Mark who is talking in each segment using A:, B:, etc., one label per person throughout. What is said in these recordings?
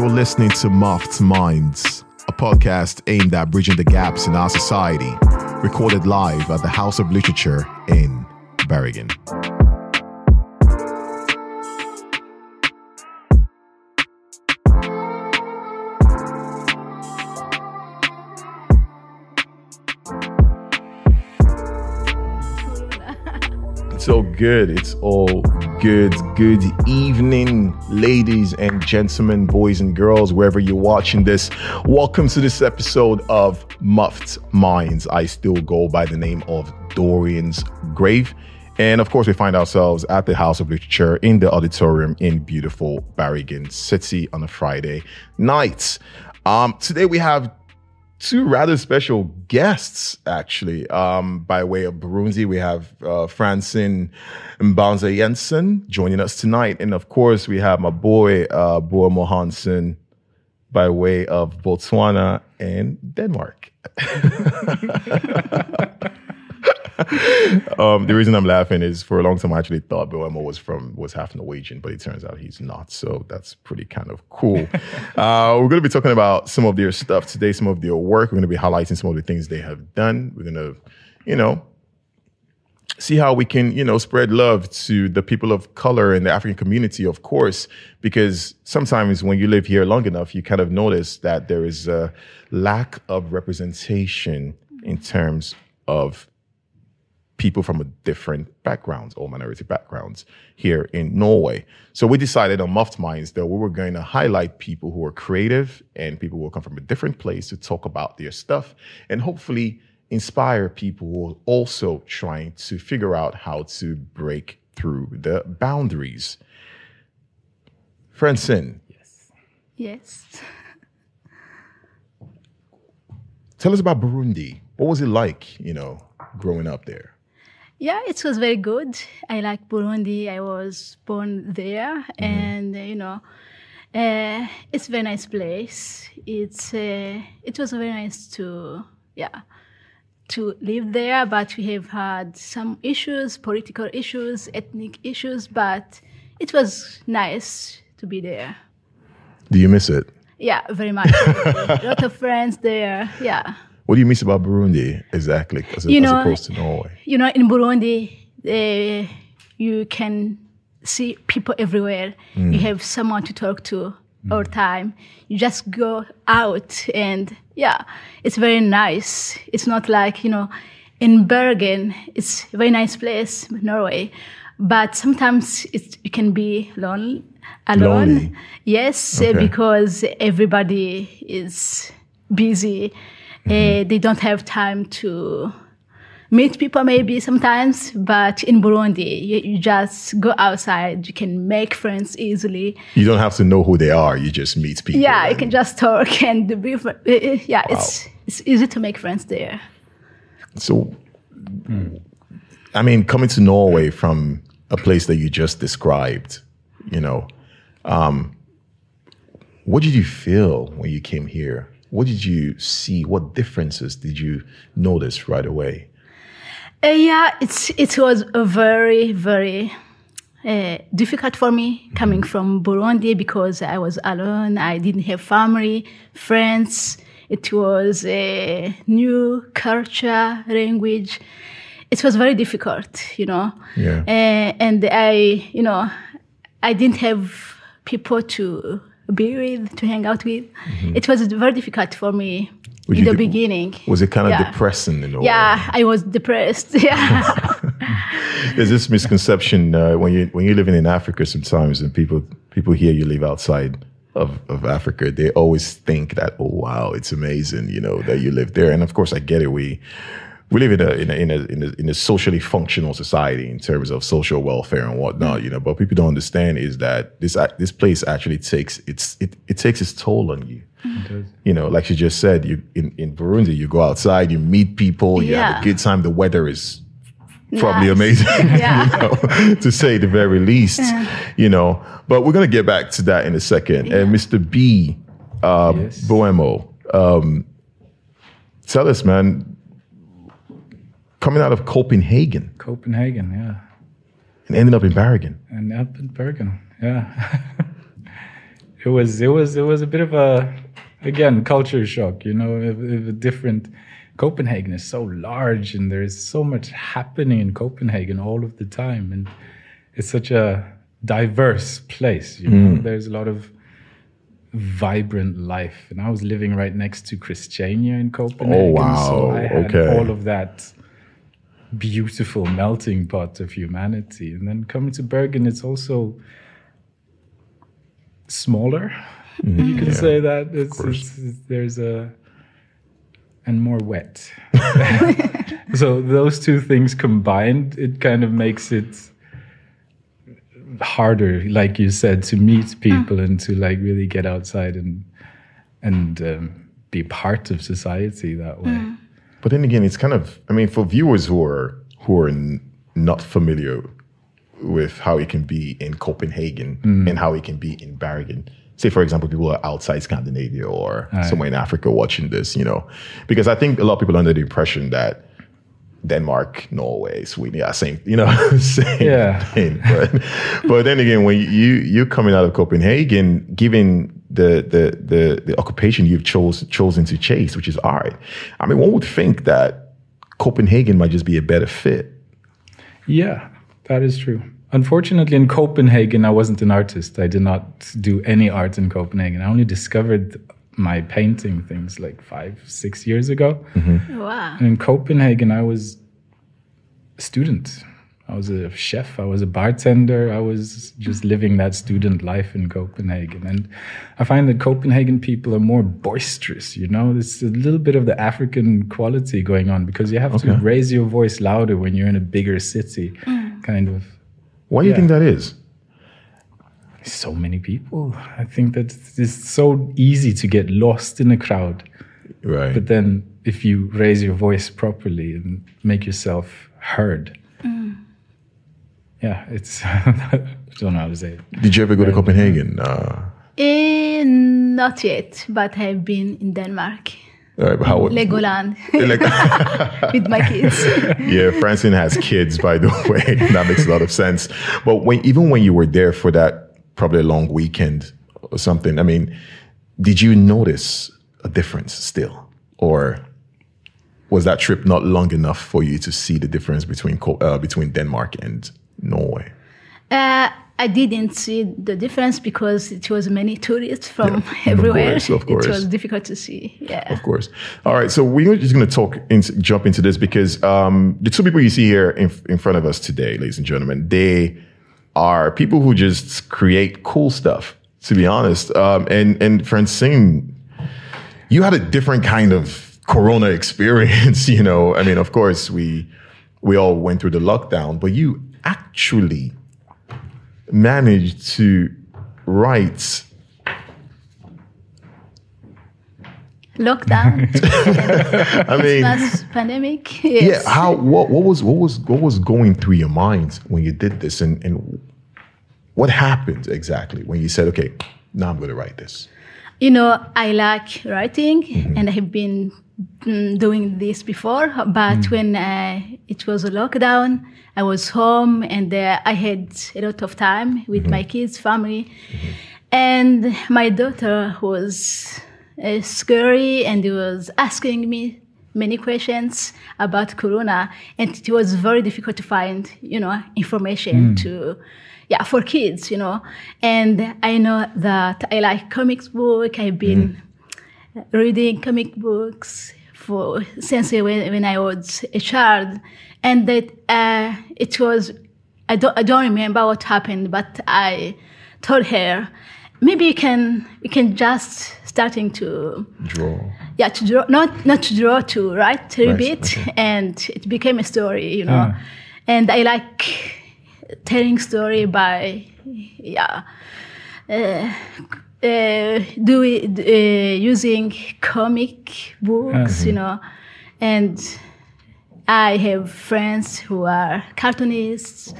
A: You're listening to Muffed Minds, a podcast aimed at bridging the gaps in our society, recorded live at the House of Literature in Bergen. Good. It's all good. Good evening, ladies and gentlemen, boys and girls, wherever you're watching this. Welcome to this episode of Muffed Minds. I still go by the name of Dorian's Grave. And of course, we find ourselves at the House of Literature in the auditorium in beautiful Bergen City on a Friday night. Um, today we have two rather special guests, actually. Um, by way of Burundi, we have uh, Francine Mbanza Jensen joining us tonight. And of course, we have my boy, uh, Boemo Hansen, by way of Botswana and Denmark. um, the reason I'm laughing is for a long time I actually thought Boemo was from was half Norwegian, but it turns out he's not. So that's pretty kind of cool. uh, we're going to be talking about some of their stuff today, some of their work. We're going to be highlighting some of the things they have done. We're going to, you know, see how we can, you know, spread love to the people of color in the African community, of course, because sometimes when you live here long enough, you kind of notice that there is a lack of representation in terms of people from a different backgrounds or minority backgrounds here in Norway. So we decided on Muffed Minds that we were going to highlight people who are creative and people who come from a different place to talk about their stuff and hopefully inspire people who are also trying to figure out how to break through the boundaries. Francine,
B: Yes. Yes.
A: tell us about Burundi. What was it like, you know, growing up there?
B: Yeah, it was very good. I like Burundi. I was born there, and uh, you know, uh, it's a very nice place. It's uh, it was very nice to yeah to live there, but we have had some issues, political issues, ethnic issues, but it was nice to be there.
A: Do you miss it?
B: Yeah, very much. a lot of friends there. Yeah.
A: What do you miss about Burundi exactly, as,
B: You
A: as
B: know,
A: opposed to Norway?
B: you know, in Burundi, uh, you can see people everywhere. You have someone to talk to all the time. You just go out and yeah, it's very nice. It's not like, you know, in Bergen, it's a very nice place, Norway. But sometimes it, it can be lonely, alone.
A: Lonely?
B: Yes,
A: Okay.
B: because everybody is busy. Uh, they don't have time to meet people maybe sometimes, but in Burundi, you, you just go outside. You can make friends easily.
A: You don't have to know who they are. You just meet people.
B: Yeah, you can just talk and be. fr- uh, uh, Yeah, it's it's easy to make friends there.
A: So, I mean, coming to Norway from a place that you just described, you know, um, what did you feel when you came here? What did you see? What differences did you notice right away?
B: Uh, yeah, it's it was a very very uh, difficult for me coming from Burundi because I was alone. I didn't have family, friends. It was a new culture, language. It was very difficult, you know.
A: Yeah.
B: Uh, and I, you know, I didn't have people to be with, to hang out with. It was very difficult for me
A: Would
B: in the
A: de-
B: beginning.
A: Was it kind of
B: Yeah.
A: depressing in a way?
B: Yeah, I was depressed. Yeah.
A: There's this misconception uh, when you when you're living in Africa sometimes, and people people hear you live outside of, of Africa, they always think that oh wow, it's amazing, you know, that you live there. And of course, I get it. We we live in a in a in a in a, in a socially functional society in terms of social welfare and whatnot, you know. But people don't understand is that this this place actually takes its it, it takes its toll on you. You know, like she just said, you in, in Burundi, you go outside, you meet people, you have a good time. The weather is probably
B: Nice.
A: amazing,
B: Yeah.
A: you know, to say the very least, you know. But we're gonna get back to that in a second. And Mr. B, uh,
C: Yes.
A: Boemo, um, tell us, man, coming out of Copenhagen
C: Copenhagen, yeah.
A: and ending up in Bergen.
C: And up in Bergen, yeah. it was it was it was a bit of a again culture shock. You know, a, a different. Copenhagen is so large, and there is so much happening in Copenhagen all of the time, and it's such a diverse place. You know, mm. there's a lot of vibrant life, and I was living right next to Christiania in Copenhagen, oh, so
A: wow.
C: I had
A: Okay.
C: all of that beautiful melting pot of humanity. And then coming to Bergen, it's also smaller. Mm-hmm. You can say that. It's, it's, it's- there's a and more wet. so those two things combined, it kind of makes it harder, like you said, to meet mm. people and to like really get outside and and um, be part of society that way. Mm.
A: But then again, it's kind of, I mean, for viewers who are who are not familiar with how it can be in Copenhagen mm. and how it can be in Bergen. Say, for example, people are outside Scandinavia or somewhere in Africa watching this, you know, because I think a lot of people are under the impression that Denmark, Norway, Sweden, yeah, same, you know, same
C: Yeah.
A: thing. But, but then again, when you you're coming out of Copenhagen, given the the the, the occupation you've chose chosen to chase, which is art, I mean, one would think that Copenhagen might just be a better fit.
C: Yeah, that is true. Unfortunately, in Copenhagen, I wasn't an artist. I did not do any art in Copenhagen. I only discovered my painting things like five, six years ago. Mm-hmm.
B: Oh, wow.
C: And in Copenhagen, I was a student. I was a chef. I was a bartender. I was just living that student life in Copenhagen. And I find that Copenhagen people are more boisterous, you know? There's a little bit of the African quality going on because you have to raise your voice louder when you're in a bigger city, mm. kind of.
A: Why do you think that is?
C: So many people. I think that it's so easy to get lost in a crowd.
A: Right.
C: But then, if you raise your voice properly and make yourself heard, mm. Yeah, it's. I don't know how to say it.
A: Did you ever go to Copenhagen? Uh,
B: Eh, not yet, but I've been in Denmark,
A: uh, how
B: Legoland, with my kids.
A: yeah, Francine has kids, by the way. that makes a lot of sense. But when even when you were there for that probably a long weekend or something, I mean, did you notice a difference still, or was that trip not long enough for you to see the difference between uh, between Denmark and Norway?
B: Uh, I didn't see the difference because it was many tourists from everywhere.
A: Of course, of course.
B: It was difficult to see. Yeah.
A: Of course. All right. So we're just going to talk, into, jump into this because um, the two people you see here in, in front of us today, ladies and gentlemen, they are people who just create cool stuff. To be honest, um, and and Francine, you had a different kind of Corona experience. You know, I mean, of course we we all went through the lockdown, but you actually managed to write
B: Lockdown,
A: I mean,
B: last pandemic. Yes.
A: Yeah, how what what was what was what was going through your mind when you did this and and what happened exactly when you said, okay, now I'm going to write this?
B: You know, I like writing
A: Mm-hmm.
B: and I have been doing this before, but
A: Mm.
B: when uh, it was a lockdown, I was home and uh, I had a lot of time with
A: Mm-hmm.
B: my kids, family. And my daughter was uh, scary and was asking me many questions about corona and it was very difficult to find you know information to yeah for kids you know and i know that i like comics book i've been reading comic books for since when, when i was a child and that uh, it was I don't, I don't remember what happened but i told her maybe you can you can just starting to
A: Draw.
B: yeah to draw not not to draw to write a
A: Right,
B: bit
A: okay.
B: and it became a story you know
C: Ah.
B: and i like telling story by yeah uh, uh, do it, uh, using comic books you know and i have friends who are cartoonists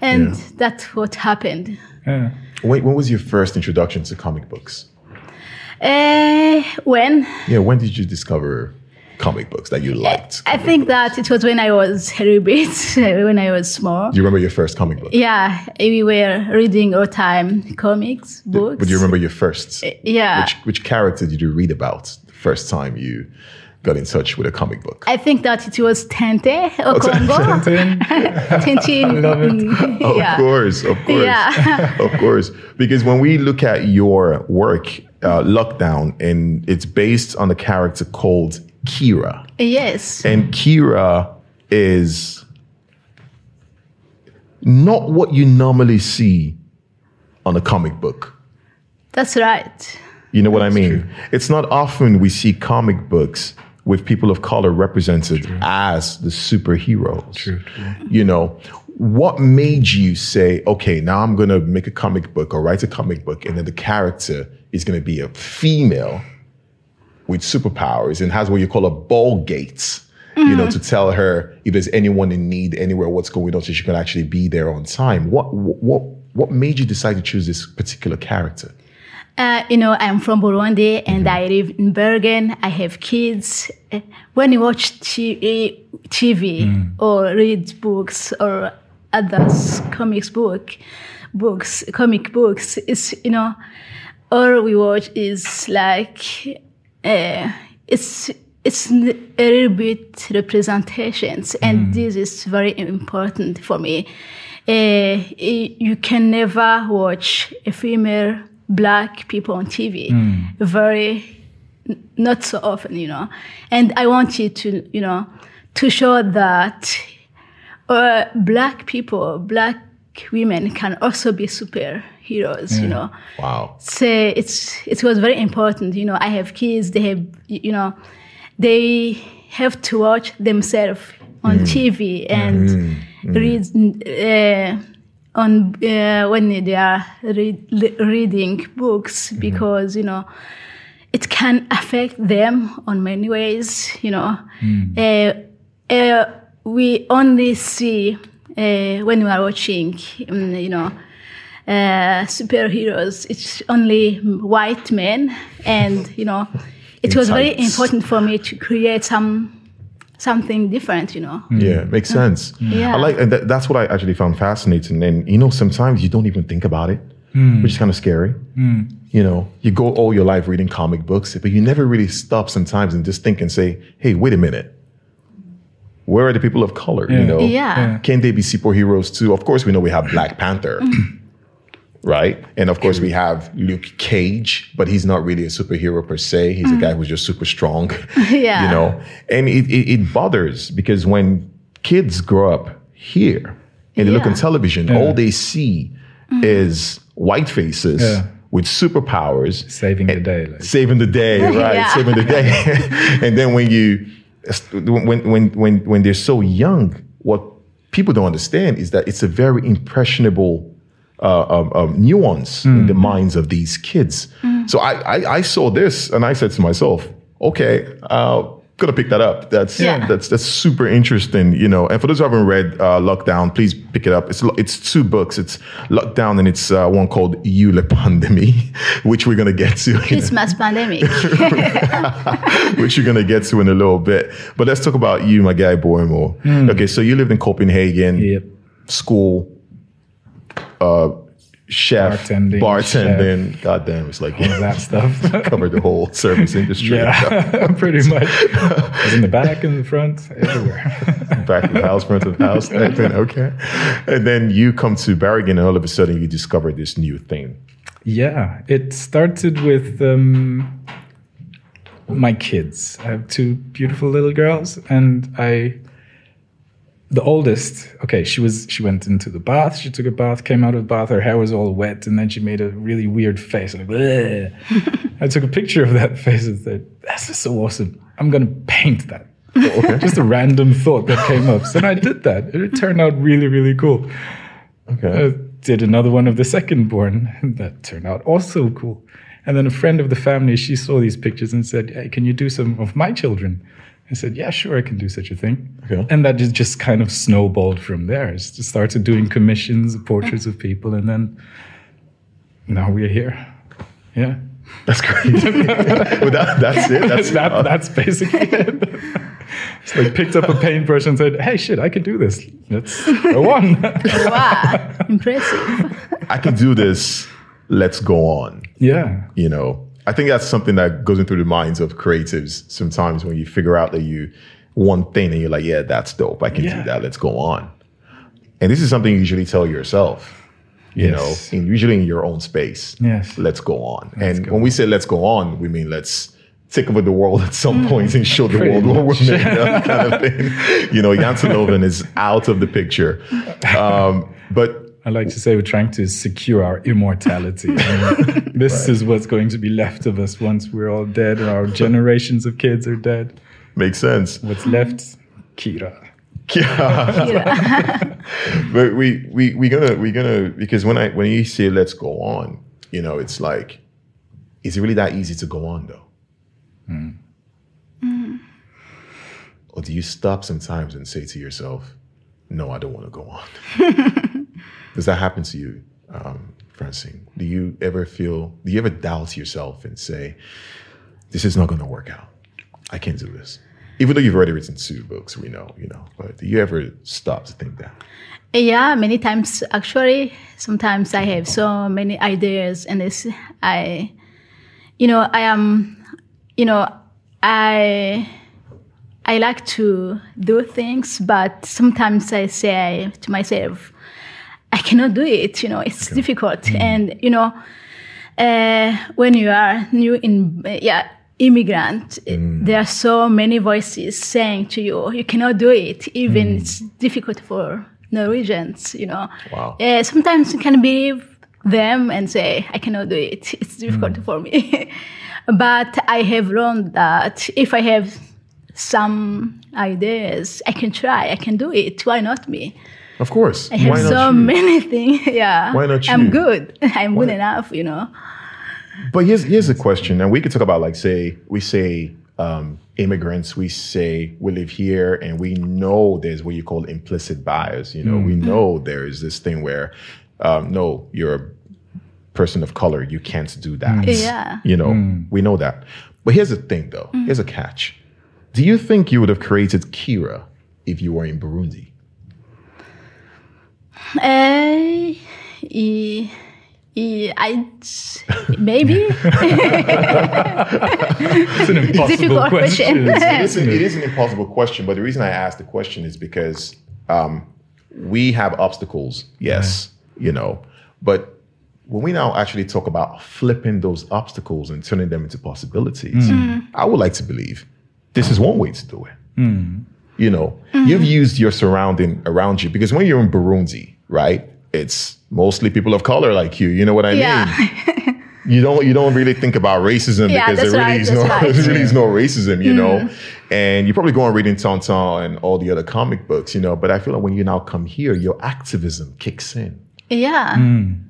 B: and
A: Yeah.
B: that's what happened
C: Yeah.
A: Wait, when was your first introduction to comic books?
B: uh, when
A: Yeah, when did you discover comic books that you liked?
B: I think that it was when I was a little bit, when I was small.
A: Do you remember your first comic book?
B: Yeah, we were reading all time comics, books.
A: But do you remember your first?
B: Yeah.
A: Which which character did you read about the first time you got in touch with a comic book?
B: I think that it was Tintin au Congo.
C: Tintin.
B: Tintin.
C: love it.
B: mm,
A: Of
B: yeah.
A: course, of course,
B: Yeah.
A: of course. Because when we look at your work, uh, Lockdown, and it's based on a character called Kira.
B: Yes.
A: And Kira is not what you normally see on a comic book.
B: That's right.
A: You know what I mean? It's not often we see comic books with people of color represented as the superheroes.
C: True, true.
A: You know, what made you say, okay, now I'm going to make a comic book or write a comic book, and then the character is going to be a female with superpowers and has what you call a ball gates, you know, to tell her if there's anyone in need anywhere, what's going on, so she can actually be there on time. What what what made you decide to choose this particular character?
B: Uh, you know, I'm from Burundi and I live in Bergen. I have kids. Uh, When you watch TV, TV or read books or others comics book, books, comic books, it's you know, all we watch is like uh, it's it's a little bit representations, and this is very important for me. Uh, you can never watch a female black people on TV. Very not so often, you know. And I want you to, you know, to show that uh, black people, black women can also be superheroes, you know.
A: Wow.
B: so it's it was very important you know. I have kids they have you know they have to watch themselves on tv and read uh, on uh, when they are read, reading books because you know it can affect them on many ways you know. Uh, uh, we only see uh, when we are watching um, you know uh, superheroes. It's only white men, and you know, it was very important for me to create some something different. You know, mm.
A: Yeah, makes mm. sense.
B: Yeah.
A: I like and that, that's what I actually found fascinating. And you know, sometimes you don't even think about it, mm. which is kind of scary. You know, you go all your life reading comic books, but you never really stop sometimes and just think and say, "Hey, wait a minute, where are the people of color? You
C: Yeah.
A: know,
B: Yeah.
A: can they be superheroes too? Of course, we know we have Black Panther." Right. And of course, we have Luke Cage, but he's not really a superhero per se. He's a guy mm-hmm. who's just super strong.
B: Yeah.
A: You know, and it, it, it bothers because when kids grow up here and they look on
B: Yeah.
A: television, all they see mm-hmm. is white faces
C: Yeah.
A: with superpowers
C: Saving the day. Like.
A: saving the day, right?
B: Yeah.
A: Saving the day. and then when you, when, when, when, when they're so young, what people don't understand is that it's a very impressionable uh, um, um, nuance in the minds of these kids. So I, I, I saw this and I said to myself, okay, uh, gonna pick that up. That's
B: Yeah.
A: that's that's super interesting, you know. And for those who haven't read uh, Lockdown, please pick it up. It's it's two books. It's Lockdown and it's uh, one called Eule Pandemic, which we're gonna get to.
B: Christmas pandemic.
A: which you're gonna get to in a little bit. But let's talk about you, my guy Boemo. Okay, so you lived in Copenhagen,
C: Yep.
A: school, uh, chef,
C: Bartending,
A: bartending. God damn, it's like
C: All that stuff.
A: covered the whole service industry.
C: yeah, pretty much. I was in the back, in the front, everywhere.
A: Back of the house, front of the house, everything. Okay, and then you come to Bergen, and all of a sudden you discover this new thing.
C: Yeah, it started with um, my kids. I have two beautiful little girls, and I, the oldest. Okay, she was she went into the bath. She took a bath, came out of the bath. Her hair was all wet, and then she made a really weird face. Like. I took a picture of that face and said, "That's just so awesome. I'm gonna paint that." Just a random thought that came up, so I did that. It turned out really, really cool.
A: Okay,
C: Uh, did another one of the second born that turned out also cool and then a friend of the family she saw these pictures and said hey can you do some of my children i said yeah sure i can do such a thing
A: Okay.
C: and that just, just kind of snowballed from there It's just started doing commissions portraits of people and then now we're here yeah
A: That's great. but that, that's it. That's
C: that, uh, that's basically it. It's like picked up a paintbrush and said, "Hey, shit, I can do this. Let's go on."
B: wow, impressive.
A: I can do this. Let's go on.
C: yeah,
A: You know, I think that's something that goes into the minds of creatives sometimes when you figure out that you one thing and you're like, yeah, that's dope. I can
C: Yeah.
A: do that. Let's go on. And this is something you usually tell yourself. You
C: Yes.
A: know, in, usually in your own space.
C: Yes.
A: Let's go on. and
C: go
A: when we say let's go on, we mean let's take over the world at some
B: Mm.
A: point and show the world what we're made of, kind of thing. You know, Janssen Loven is out of the picture. Um, but
C: I like to say we're trying to secure our immortality. I mean, this is what's going to be left of us once we're all dead or our generations of kids are dead.
A: makes sense.
C: What's left? Kira.
A: Yeah.
B: Yeah.
A: but we we we gonna we gonna because when I when you say let's go on, you know, it's like, is it really that easy to go on though? Hmm. Or do you stop sometimes and say to yourself, "No, I don't want to go on"? Does that happen to you, um, Francine? Do you ever feel? Do you ever doubt yourself and say, "This is not going to work out. I can't do this." Even though you've already written two books, we know, you know. But do you ever stop to think that?
B: Yeah, many times actually. Sometimes I have so many ideas, and it's I, you know, I am, you know, I, I like to do things, but sometimes I say to myself, I cannot do it. You know, it's difficult, and you know, uh, when you are new in, yeah. Immigrant, there are so many voices saying to you, you cannot do it. Even it's difficult for Norwegians, you know.
A: Wow.
B: Uh, sometimes you can believe them and say, I cannot do it. It's difficult for me. but I have learned that if I have some ideas, I can try, I can do it. Why not me?
A: Of course.
B: I have
A: Why
B: so
A: you?
B: many things. Yeah.
A: Why not you?
B: I'm good. I'm good enough, you know.
A: But here's here's a question, and we could talk about like say we say um, immigrants, we say we live here, and we know there's what you call implicit bias. You know, mm. we mm. know there is this thing where um, no, you're a person of color, you can't do that. Mm.
B: Yeah.
A: You know, we know that. But here's the thing, though. Here's a catch. Do you think you would have created Kira if you were in Burundi?
B: Uh, e- e- I maybe?
C: It's an impossible
B: Difficult
C: question.
B: question.
A: it, is, it is an impossible question, but the reason I asked the question is because um, we have obstacles, yes, you know, but when we now actually talk about flipping those obstacles and turning them into possibilities, I would like to believe this is one way to do it. You know, you've used your surrounding around you because when you're in Burundi, right, it's mostly people of color like you. You know what I
B: Yeah.
A: mean? You don't you don't really think about racism
B: Yeah,
A: because there really
B: right,
A: is no
B: right.
A: there really is no racism, you know. Mm-hmm. And you probably go on reading Tintin and all the other comic books, you know. But I feel like when you now come here, your activism kicks in.
B: yeah. Mm.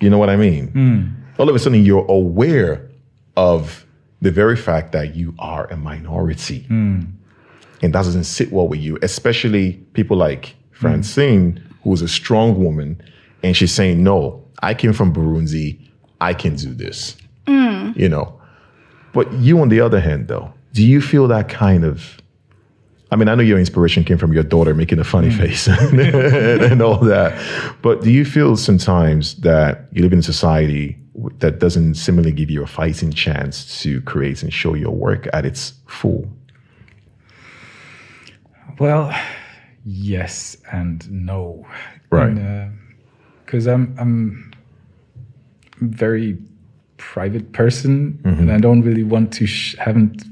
A: You know what I mean? Mm. All of a sudden, you're aware of the very fact that you are a minority, mm. and that doesn't sit well with you. Especially people like Francine, who is a strong woman, and she's saying, "No, I came from Burundi. I can do this." Mm. You know. But you, on the other hand, though, do you feel that kind of I mean, I know your inspiration came from your daughter making a funny mm. face and all that. But do you feel sometimes that you live in a society that doesn't similarly give you a fighting chance to create and show your work at its full?
C: Well, yes and no.
A: Right.
C: Because I'm I'm a very private person,
A: Mm-hmm.
C: and I don't really want to. Sh- haven't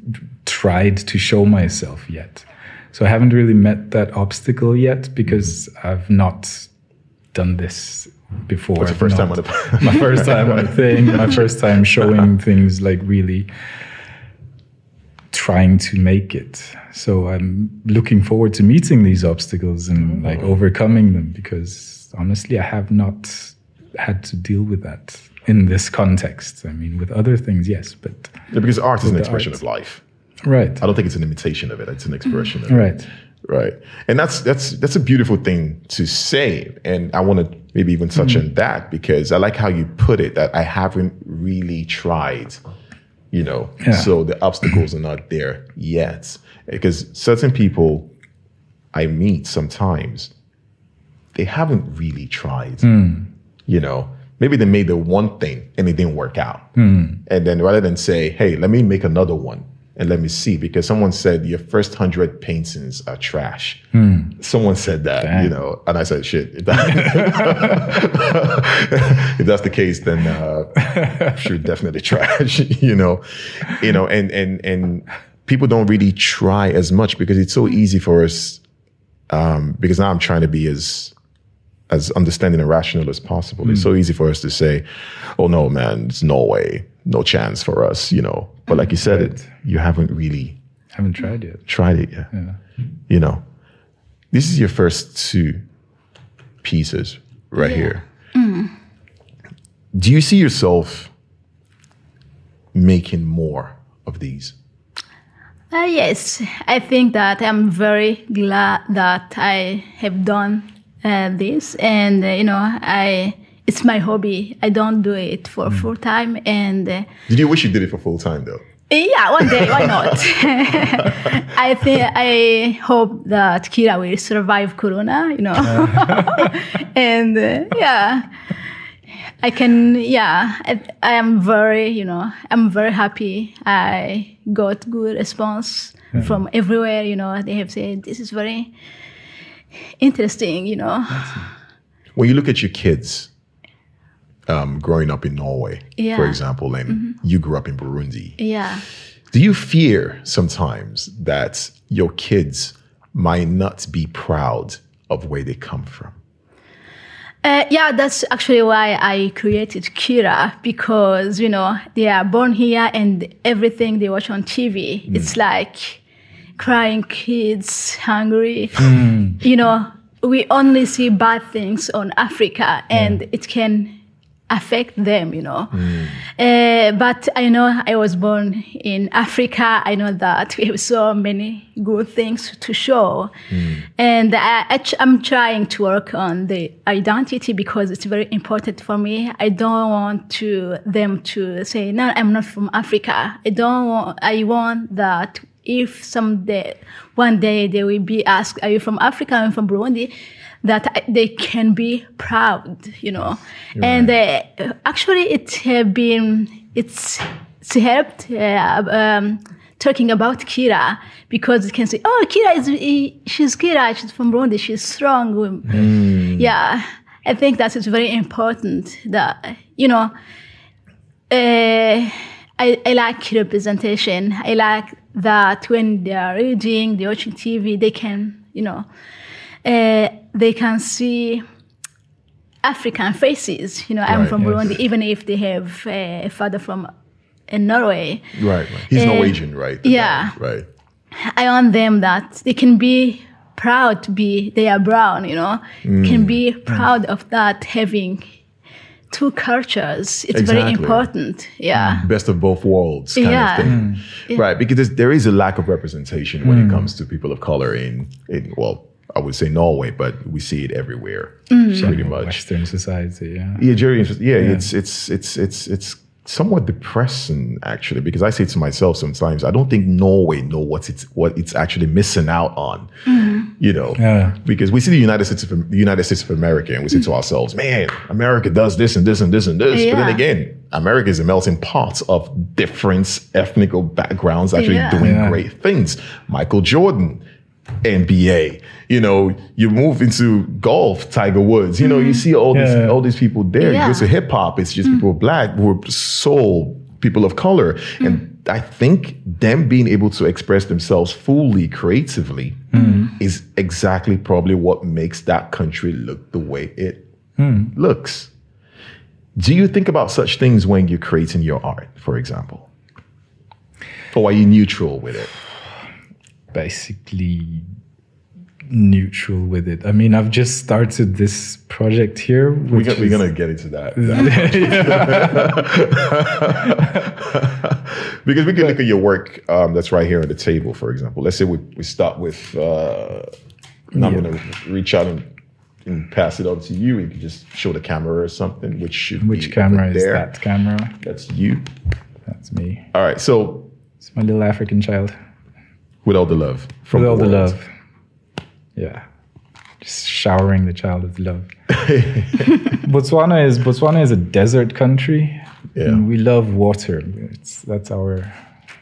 C: tried to show myself yet, so I haven't really met that obstacle yet because
A: Mm-hmm.
C: I've not done this before.
A: What's the first time on the
C: my first time on a thing, my first time showing things like really trying to make it. So I'm looking forward to meeting these obstacles and like overcoming them because honestly, I have not had to deal with that in this context. I mean, with other things, yes, but
A: Yeah, because art is an expression
C: art.
A: of life.
C: right,
A: I don't think it's an imitation of it. It's an expression of it.
C: right,
A: right. And that's that's that's a beautiful thing to say. And I want to maybe even touch
C: Mm-hmm.
A: on that because I like how you put it that I haven't really tried, you know.
C: Yeah.
A: So the obstacles are not there yet. Because certain people I meet sometimes, they haven't really tried. Hmm. You know, maybe they made the one thing and it didn't work out. Hmm. And then rather than say, hey, let me make another one and let me see, because someone said your first hundred paintings are trash. Hmm. Someone said that, you know, and I said, shit. If, that- if that's the case, then uh, sure, definitely trash. you know, you know, and and and people don't really try as much because it's so mm-hmm. easy for us. Um, because now I'm trying to be as as understanding and rational as possible. It's so mm. easy for us to say, "Oh no, man, it's no way, no chance for us," you know. But mm, like you said, it you haven't really
C: Haven't tried yet.
A: tried it yet. You know, this is your first two pieces right here. Mm. Do you see yourself making more of these?
B: Uh, yes, I think that I'm very glad that I have done uh, this, and uh, you know, I it's my hobby. I don't do it for full time, and uh,
A: Did you wish you did it for full time though?
B: yeah, one day, why not? I think I hope that Kira will survive Corona, you know, and uh, yeah. I can, yeah, I, I am very, you know, I'm very happy. I got good response from everywhere, you know, they have said, this is very interesting, you know.
A: When you look at your kids um, growing up in Norway, for
B: Yeah. Mm-hmm.
A: example, and you grew up in Burundi,
B: Yeah.
A: do you fear sometimes that your kids might not be proud of where they come from?
B: Uh, yeah, that's actually why I created Kira because you know they are born here and everything they watch on TV, it's like crying kids, hungry. You know, we only see bad things on Africa, and it can affect them. You know, uh, but I know I was born in Africa. I know that we have so many good things to show, and I, I'm trying to work on the identity because it's very important for me. I don't want to them to say, "No, I'm not from Africa." I don't want. I want that if someday, one day, they will be asked, "Are you from Africa? I'm from Burundi." That they can be proud, you know, and uh, actually, it have been it's it's helped uh, um, talking about Kira because you can say, "Oh, Kira is she's Kira. She's from Burundi. She's strong." Yeah, I think that is very important. That you know, uh, I, I like representation. I like that when they are reading, they're watching TV, they can, you know, uh, they can see African faces. You know, I'm
A: Right,
B: from
C: yes.
B: Burundi, even if they have uh, a father from uh, Norway.
A: Right, right. He's Norwegian, right?
B: Yeah.
A: dad, right.
B: I want them that they can be proud to be they are brown, you know, can be proud of that having two cultures. It's very important. Yeah.
A: Best of both worlds kind
B: Yeah.
A: of thing. Right, because there is a lack of representation when it comes to people of color in, in, well, I would say Norway, but we see it everywhere, mm. pretty much.
C: Western society, yeah.
A: Yeah, Jerry. Yeah, it's it's it's it's it's somewhat depressing actually because I say to myself sometimes I don't think Norway know what it's what it's actually missing out on. Mm-hmm. You know,
C: Yeah.
A: because we see the United States of the United States of America and we say to mm. ourselves, "Man, America does this and this and this and this." But then again, America is a melting pot of different ethnical backgrounds actually
B: Yeah.
A: doing
C: Yeah.
A: great things. Michael Jordan. NBA, you know, you move into golf, Tiger Woods, you know, you mm-hmm. see all these all these people there. You
B: Yeah.
A: go to hip hop, it's just mm. people black who are soul people of color. Mm. And I think them being able to express themselves fully creatively mm. is exactly probably what makes that country look the way it looks. Do you think about such things when you're creating your art, for example? Or are you neutral with it?
C: Basically, neutral with it. I mean, I've just started this project here.
A: We
C: Which
A: got, we're
C: is-
A: gonna get into that. because we can look at your work um, that's right here on the table, for example. Let's say we, we start with. Uh, and I'm
C: Yeah.
A: gonna reach out and, and pass it on to you. You can just show the camera or something, which should
C: Which camera is
A: there.
C: that camera?
A: That's you.
C: That's me.
A: All right. So
C: It's my little African child.
A: With all the love from
C: With all the
A: world.
C: love. Yeah. Just showering the child with love. Botswana is Botswana is a desert country.
A: Yeah.
C: And we love water. It's that's our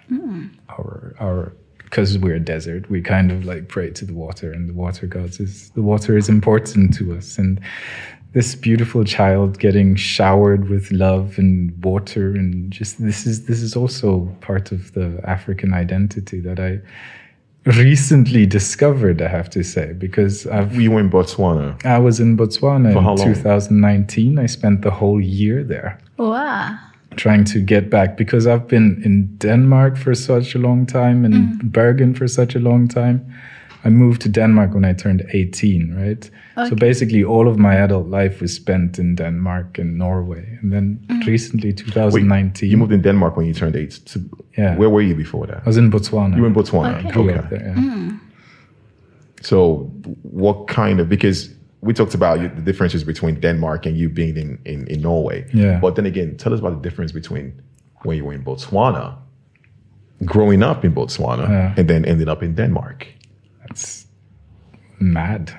C: hmm. our our because we're a desert, we kind of like pray to the water and the water gods is the water is important to us. And this beautiful child getting showered with love and water and just this is this is also part of the African identity that I recently discovered, I have to say, because I've
A: You were in Botswana.
C: I was in Botswana
A: For
C: in 2019. I spent the whole year there
B: Wow.
C: trying to get back because I've been in Denmark for such a long time and mm. Bergen for such a long time. I moved to Denmark when I turned 18, right? So basically, all of my adult life was spent in Denmark and Norway. And then mm-hmm. recently, 2019,
A: You moved in Denmark when you turned eight. So
C: Yeah.
A: Where were you before that?
C: I was in Botswana.
A: You were in Botswana.
B: Okay.
C: Grew
A: Okay.
C: up there, yeah. Mm.
A: So, what kind of because we talked about the differences between Denmark and you being in, in, in Norway.
C: Yeah.
A: But then again, tell us about the difference between when you were in Botswana, growing up in Botswana,
C: Yeah.
A: and then ending up in Denmark.
C: Mad.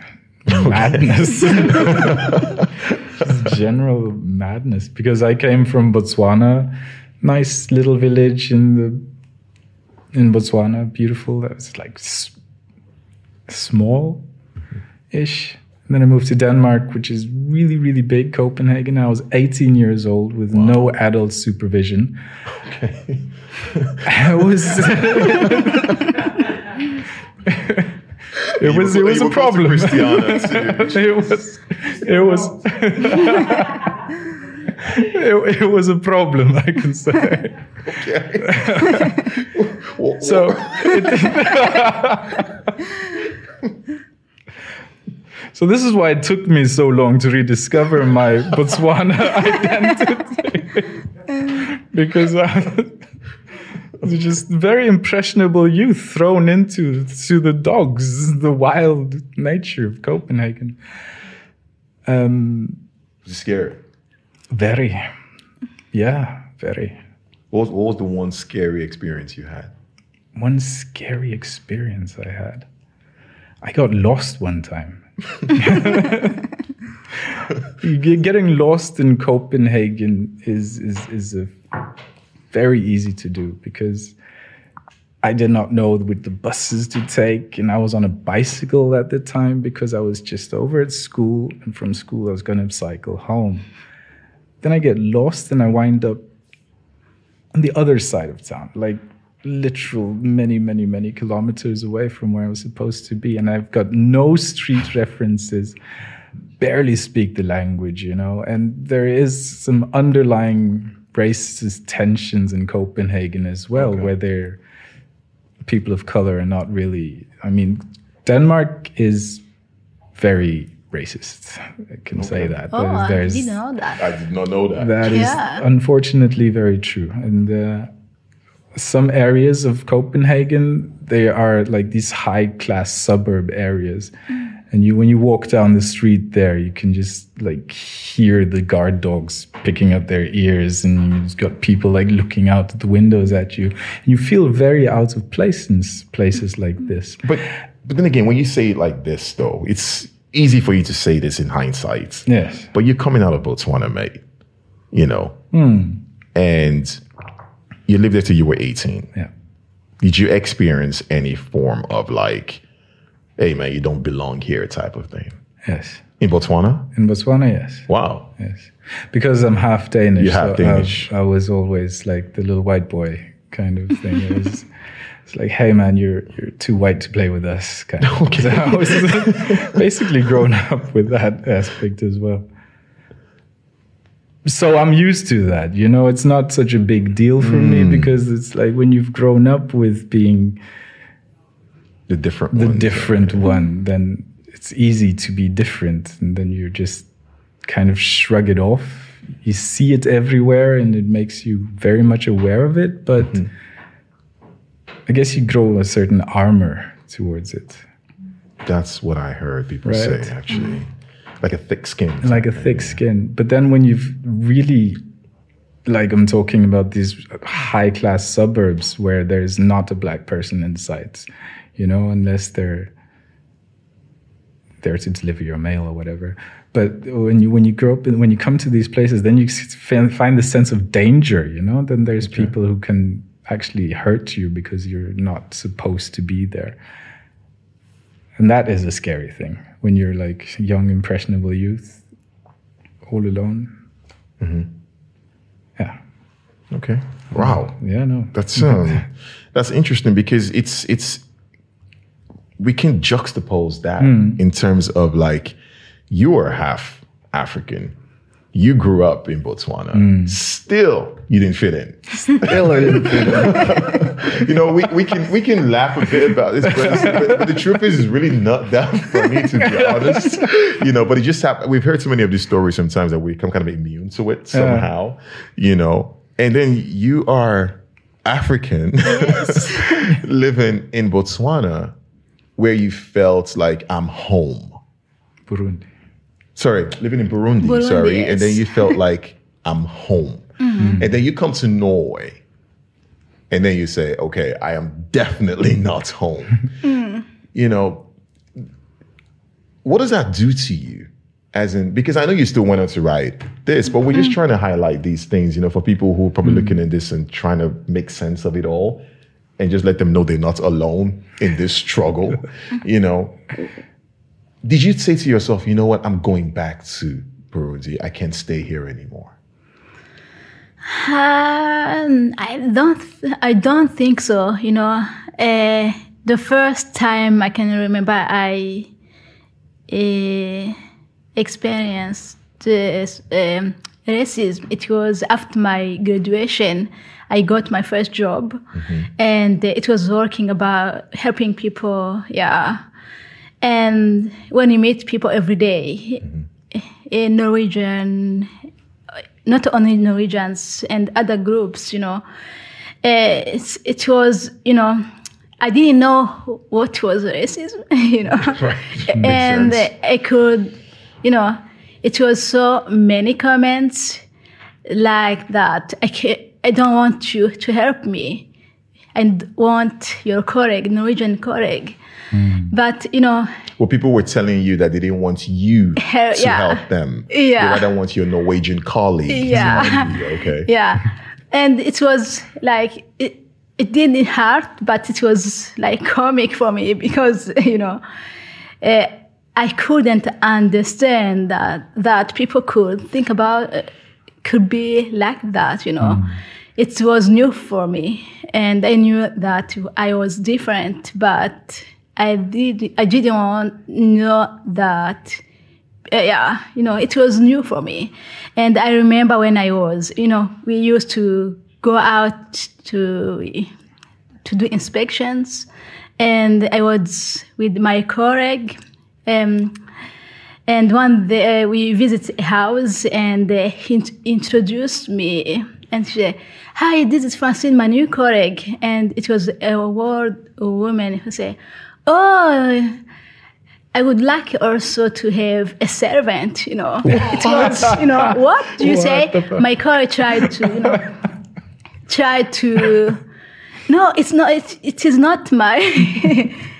C: Madness. Just general madness. Because I came from Botswana, nice little village in the in Botswana, beautiful. That was like s- small ish. And then I moved to Denmark, which is really, really big, Copenhagen. I was 18 years old with no adult supervision.
A: Okay.
C: I was. it was. It was a problem. It was. It was. it, it was a problem, I can say.
A: Well,
C: So. So this is why it took me so long to rediscover my Botswana identity, because I just very impressionable youth thrown into to the dogs, the wild nature of Copenhagen. Um,
A: scary?
C: very, yeah, very.
A: What was, what was the one scary experience you had?
C: One scary experience I had. I got lost one time. Getting lost in Copenhagen is is is a very easy to do because I did not know with the buses to take, and I was on a bicycle at the time because I was just over at school, and from school I was going to cycle home. Then I get lost, and I wind up on the other side of town, like literal many, many, many kilometers away from where I was supposed to be. And I've got no street references, barely speak the language, you know. And there is some underlying racist tensions in Copenhagen as well,
A: Okay.
C: where they're people of color are not really. I mean, Denmark is very racist. I can say that.
B: Oh, I
C: There's-
B: didn't know that.
A: I did not know that.
C: that is
B: Yeah.
C: unfortunately very true. And uh, some areas of Copenhagen, they are like these high class suburb areas. And you, when you walk down the street there, you can just like hear the guard dogs picking up their ears, and you've got people like looking out the windows at you. And you feel very out of place in places like this.
A: But but then again, when you say it like this, though, it's easy for you to say this in hindsight.
C: Yes.
A: But you're coming out of Botswana, mate. You know, hmm. and you lived there till you were 18.
C: Yeah.
A: Did you experience any form of like, hey man, you don't belong here type of thing
C: Yes.
A: in Botswana?
C: In Botswana, yes.
A: Wow.
C: Yes, because I'm half Danish.
A: You're half
C: so
A: Danish.
C: I, I was always like the little white boy kind of thing. It was, it's like, hey man, you're you're too white to play with us. Kind of.
A: Okay.
C: So I was basically grown up with that aspect as well. So I'm used to that. You know, it's not such a big deal for me
A: Mm.
C: because it's like when you've grown up with being
A: the different
C: the
A: one.
C: different one, then it's easy to be different, and then you just kind of shrug it off. You see it everywhere, and it makes you very much aware of it. But mm-hmm. I guess you grow a certain armor towards it,
A: That's what I heard people
C: Right.
A: say. Actually, like a thick skin.
C: like a thick skin. But then when you've really like I'm talking about these high class suburbs where there's not a black person in sight, you know, unless they're there to deliver your mail or whatever. But when you when you grow up and when you come to these places, then you find the sense of danger, you know. Then there's people who can actually hurt you because you're not supposed to be there, and that is a scary thing when you're like young impressionable youth, all alone. Yeah,
A: Okay. Wow.
C: yeah, no,
A: That's um, that's interesting because it's it's we can juxtapose that hmm. in terms of like you are half African. You grew up in Botswana. Hmm. Still, you didn't fit in.
C: still a little bit.
A: You know, we, we can we can laugh a bit about this, but, it's- but the truth is, it's really not that funny to be honest. You know, but it just happened. We've heard so many of these stories sometimes that we become kind of immune to it somehow. You know, and then you are African living in Botswana, where you felt like I'm home.
C: Burundi.
A: Sorry, living in Burundi,
B: Burundi,
A: sorry, and then you felt like I'm home. Mm-hmm. And then you come to Norway, and then you say, okay, I am definitely not home. Mm. You know, what does that do to you? As in, because I know you still went on to write this, but we're just mm-hmm. trying to highlight these things, you know, for people who are probably mm. looking at this and trying to make sense of it all and just let them know they're not alone in this struggle, you know. Did you say to yourself, you know what, I'm going back to Burundi. I can't stay here anymore.
B: Um, I don't. I don't think so. You know, uh, the first time I can remember I uh, experienced this, um, racism. It was after my graduation. I got my first job, mm-hmm. and it was working about helping people. Yeah, and when you meet people every day, in Norwegian, not only Norwegians and other groups, you know, uh, it's, it was, you know, I didn't know what was racism, you know,
A: Makes
B: and
A: sense.
B: I could, you know, it was so many comments like that. I I don't want you to help me. I want your colleague, Norwegian colleague. But you know,
A: Well, people were telling you that they didn't want you to
B: yeah.
A: help them.
B: Yeah.
A: They rather want your Norwegian colleague.
B: Yeah.
A: Okay.
B: yeah and it was like it, it didn't hurt but it was like comic for me because you know uh, i couldn't understand that that people could think about uh, could be like that you know it was new for me and i knew that i was different but i did i didn't know that uh, yeah, you know, it was new for me. And I remember when I was, you know, we used to go out to to do inspections, and I was with my colleague. Um, and one day uh, we visit a house, and uh, he int- introduced me, and she said, "Hi, this is Francine, my new colleague." And it was a word woman who said, "Oh." I would like also to have a servant, you know. It was, you know, what do you
C: What
B: say? My colleague tried to, you know, tried to, no, it's not, it, it is not my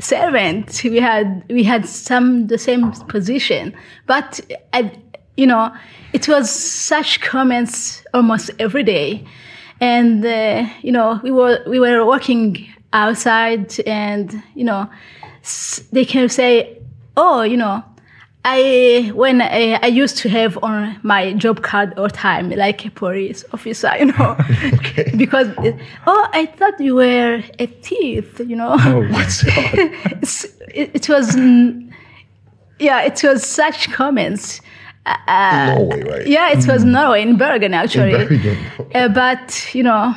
B: servant. We had, we had some, the same position, but I, you know, it was such comments almost every day. And, uh, you know, we were, we were working outside and, you know, they can say, oh, you know, I when I, I used to have on my job card all time like a police officer, you know, because it- oh, I thought you were a thief, you know.
C: Oh,
B: It's- it, it was, mm, yeah, it was such comments. Uh,
A: Norway, right?
B: yeah, it was Norway in Bergen actually.
A: In Bergen,
B: Uh, but you know,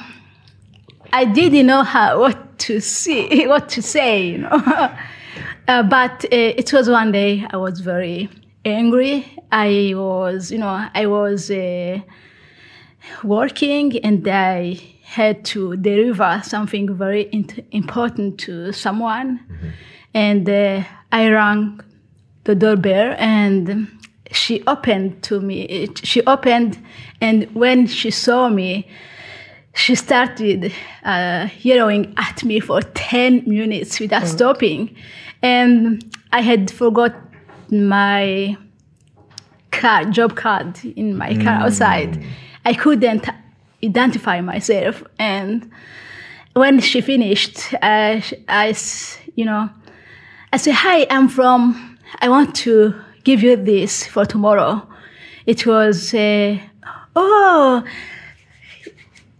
B: I didn't know how what to see, what to say, you know. Uh, but uh, it was one day I was very angry. I was, you know, I was uh, working and I had to deliver something very int- important to someone, and uh, I rang the doorbell and she opened to me. She opened, and when she saw me, she started uh, yelling at me for 10 minutes without stopping. And I had forgot my card, job card in my car outside. I couldn't identify myself. And when she finished, uh, I, you know, I said, "Hi, I'm from. I want to give you this for tomorrow." It was, uh, oh,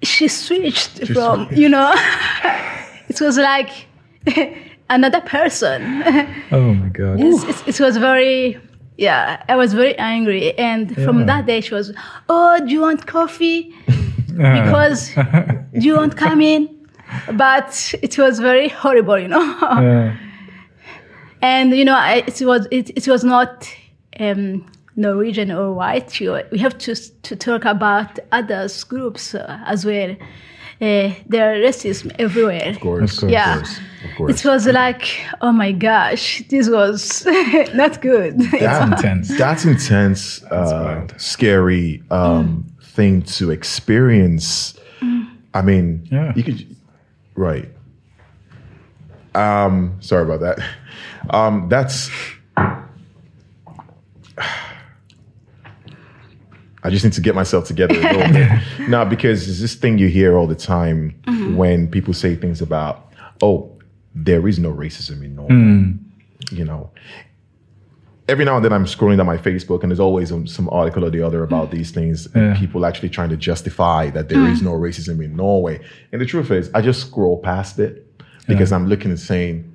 B: she switched from, you know, it was like another person.
C: Oh my god.
B: It was very, yeah, I was very angry. And
C: Yeah.
B: from that day, she was, oh, do you want coffee? because do you won't come in. But it was very horrible, you know.
C: Yeah.
B: and you know, I, it was it, it was not um, Norwegian or white. You, we have to to talk about other groups uh, as well. Uh, there are racism everywhere.
A: Of course.
C: Of course.
B: Yeah.
A: Of course.
B: It was like, oh my gosh, this was not good.
A: That-
C: intense.
A: That's intense, uh,
C: wild.
A: scary um, thing to experience. I mean,
C: Yeah.
A: you could, right. Um, sorry about that. Um, that's. I just need to get myself together a little bit. No, because it's this thing you hear all the time mm-hmm. when people say things about, oh, there is no racism in Norway. Hmm. You know, every now and then I'm scrolling down my Facebook and there's always some article or the other about these things and
C: Yeah.
A: people actually trying to justify that there is hmm. no racism in Norway. And the truth is, I just scroll past it because I'm looking and saying,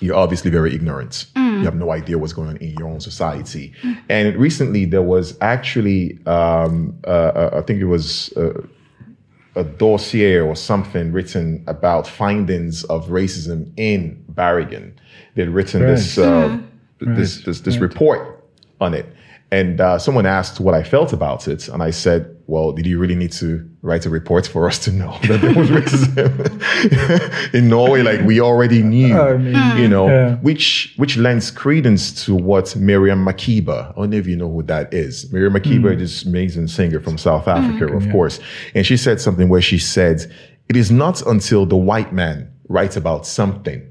A: you're obviously very ignorant. Hmm. You have no idea what's going on in your own society. And recently, there was actually, um, uh, uh, I think it was uh, a dossier or something written about findings of racism in Bergen. They'd written this, uh, this, this this report on it, and uh, someone asked what I felt about it, and I said, "Well, did you really need to write a report for us to know that there was racism in Norway? Like we already knew,
C: I mean,
A: you know,
C: Yeah.
A: which which lends credence to what Miriam Makeba. I don't know if you know who that is. Miriam Makeba is this amazing singer from South Africa, of
C: yeah.
A: course, and she said something where she said, "It is not until the white man writes about something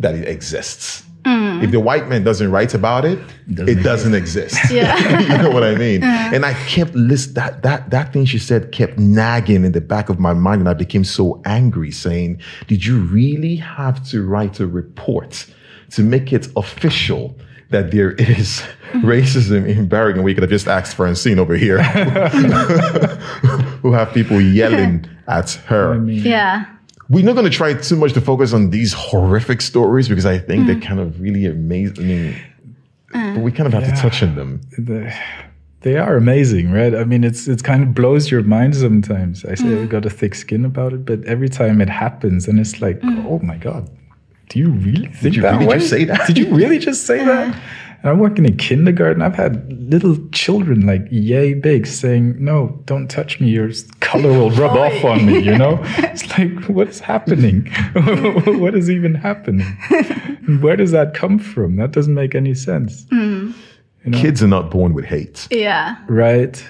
A: that it exists." Mm. If the white man doesn't write about it, it doesn't exist.
B: Yeah.
A: you know what I mean? Mm. And I kept list that that that thing she said kept nagging in the back of my mind, and I became so angry, saying, "Did you really have to write a report to make it official?" That there is mm. racism in Bergen. We could have just asked Francine over here, who have people yelling at her.
C: I mean,
B: yeah.
A: We're not going to try too much to focus on these horrific stories because I think they're mm. kind of really amazing. I mean, but we kind of have to touch on them.
C: the, they are amazing, right? I mean, it's it's kind of blows your mind sometimes. I say I've mm. got a thick skin about it, but every time it happens, and it's like, mm. oh my god, do you really think
A: you
C: that
A: really
C: way?
A: just say that?
C: Did you really just say that? Uh-huh. And I'm working in kindergarten. I've had little children like yay big saying, "No, don't touch me. Your color will rub off on me." You know, it's like, what is happening? what is even happening? Where does that come from? That doesn't make any sense. Hmm.
A: Kids are not born with hate.
B: Yeah.
C: Right?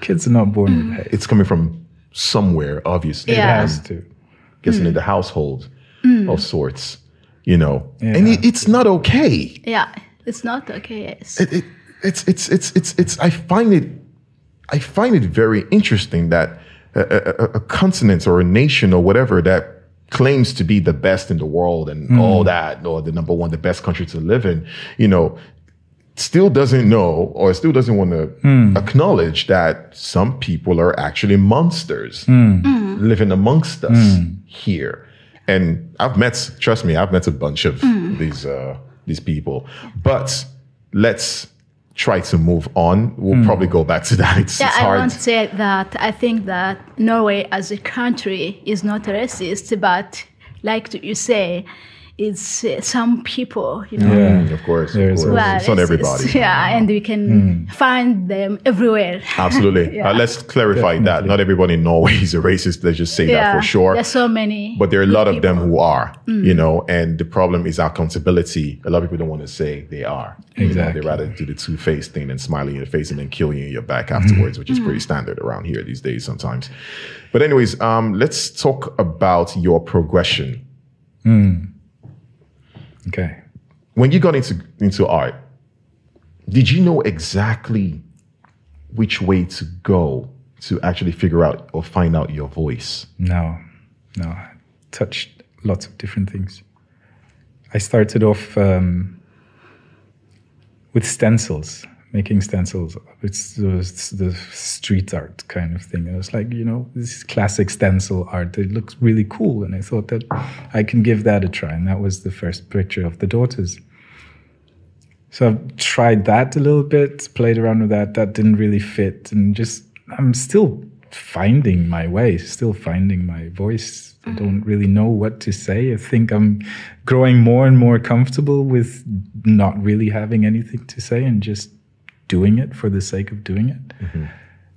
C: Kids are not born with hmm. hate.
A: It's coming from somewhere, obviously.
C: It has to.
A: Guessing in hmm. the household of sorts, you know.
C: Yeah.
A: And it, it's not okay.
B: Yeah. It's not okay. Yes.
A: It, it, it's, it's, it's, it's, it's, I find it, I find it very interesting that a, a, a continent or a nation or whatever that claims to be the best in the world and hmm. all that, or the number one, the best country to live in, you know, still doesn't know or still doesn't want to hmm. acknowledge that some people are actually monsters hmm. mm-hmm. living amongst us here. And I've met, trust me, I've met a bunch of mm. these uh, these people. But let's try to move on. We'll hmm. probably go back to that. It's,
B: Yeah,
A: it's
B: I
A: hard.
B: want to say that I think that Norway as a country is not racist, but like you say, it's uh, some people, you know.
A: Mm, of course, of course.
B: Well,
A: it's not everybody.
B: it's- yeah, and we can find them everywhere.
A: Absolutely.
B: Yeah.
A: Uh, let's clarify that. Not everybody in Norway is a racist. Let's just say that for sure.
B: There's so many.
A: But there are a lot of them who are,
C: Mm.
A: you know, and the problem is accountability. A lot of people don't want to say they are. You know,
C: Exactly.
A: they rather do the two faced thing and smile in your face and then kill you in your back afterwards, which is pretty standard around here these days sometimes. But, anyways, um, let's talk about your progression.
C: Okay.
A: When you got into, into art, did you know exactly which way to go to actually figure out or find out your voice?
C: No, no. I touched lots of different things. I started off um, with stencils, making stencils. It's the, it's the street art kind of thing. I was like, you know, this is classic stencil art. It looks really cool. And I thought that I can give that a try. And that was the first picture of the daughters. So I've tried that a little bit, played around with that. That didn't really fit. And just, I'm still finding my way, still finding my voice. I mm-hmm. don't really know what to say. I think I'm growing more and more comfortable with not really having anything to say and just doing it for the sake of doing it. Mm-hmm.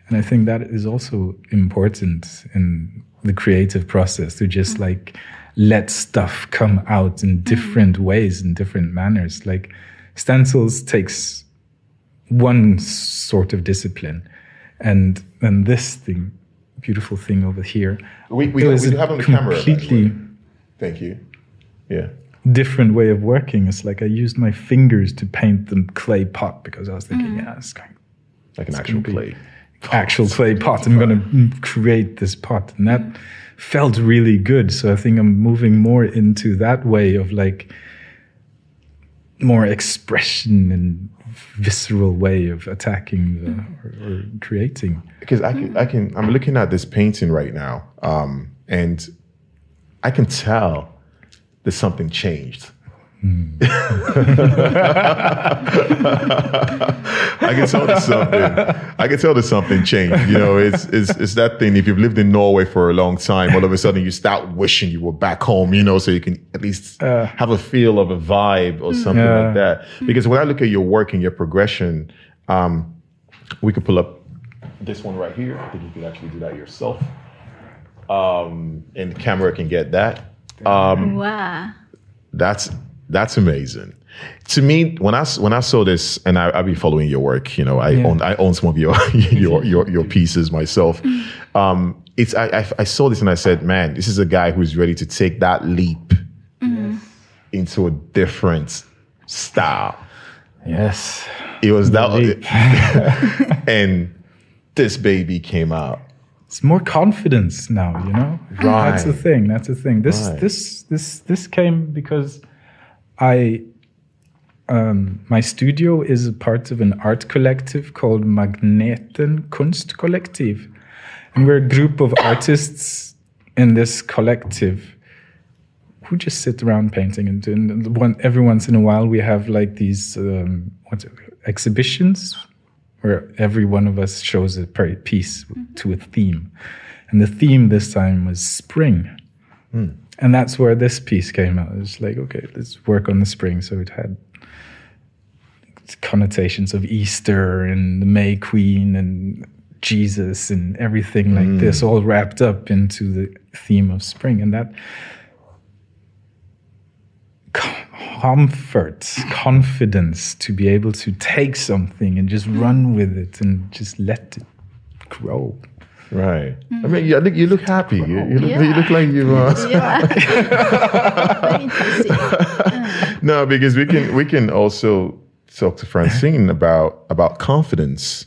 C: And I think that is also important in the creative process to just mm. like let stuff come out in mm. different ways, in different manners. Like stencils takes one sort of discipline, and and this thing, beautiful thing over here,
A: We, we,
C: it
A: we
C: was
A: do have on the camera.
C: completely.
A: Thank you. Yeah.
C: Different way of working. It's like I used my fingers to paint the clay pot because I was thinking, mm-hmm. yeah, it's kind
A: Like an actual
C: gonna actual clay pot. I'm going to create this pot. And that mm-hmm. felt really good. So I think I'm moving more into that way of like more expression and visceral way of attacking the, mm-hmm. or, or creating.
A: because I can, I can, I'm looking at this painting right now, um, and I can tell that something changed. I can tell that something. I can tell there's something changed. You know, it's, it's it's that thing. If you've lived in Norway for a long time, all of a sudden you start wishing you were back home. You know, so you can at least have a feel of a vibe or something
C: Yeah.
A: like that. Because when I look at your work and your progression, um, we could pull up this one right here. I think you could actually do that yourself. Um, and the camera can get that. Um,
B: Wow.
A: that's that's amazing. To me, when I when I saw this, and I, I've been following your work, you know, I own I own some of your your your, your pieces myself. Um, it's I, I I saw this and I said, man, this is a guy who's ready to take that leap into a different style.
C: Yes.
A: It was that, and this baby came out.
C: It's more confidence now, you know? right. That's the thing. That's the thing. This
A: Right.
C: this this this came because I um, my studio is a part of an art collective called Magneten Kunst Kunstkollektiv. And we're a group of artists in this collective who just sit around painting and doing one every once in a while we have like these um, what's it, exhibitions where every one of us shows a piece to a theme. And the theme this time was spring. Hmm. And that's where this piece came out. It's like okay let's work on the spring. So it had connotations of easter and the may queen and jesus and everything like hmm. this all wrapped up into the theme of spring. And that comfort, confidence to be able to take something and just run with it and just let it grow.
A: Right. I mean, you look you look happy. You, you look you look like you. are.
B: Yeah.
A: No, because we can we can also talk to Francine about about confidence.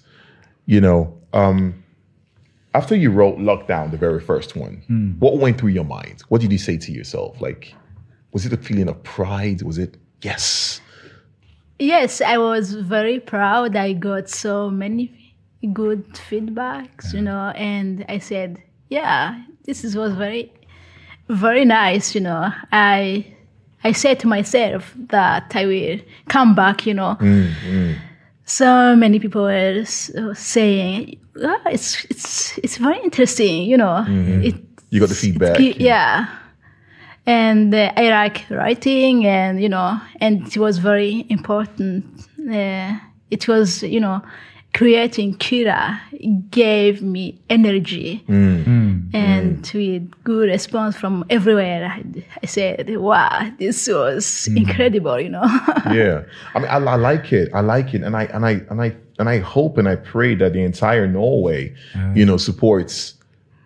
A: You know, um, after you wrote Lockdown, the very first one, hmm. what went through your mind? What did you say to yourself? Like, was it a feeling of pride? Was it yes?
B: Yes, I was very proud. I got so many good feedbacks, you know, and I said, yeah, this is, was very, very nice, you know. I, I said to myself that I will come back, you know. so many people were saying, "Ah, "It's it's it's very interesting," you know. It,
A: You got the feedback.
B: it- yeah. And uh, I like writing, and you know, and it was very important. Uh, it was, you know, creating Kira gave me energy, and with good response from everywhere. I, I said, "Wow, this was incredible," you know.
A: yeah i mean I, I like it i like it and i and i and i and i hope and i pray that the entire norway you know supports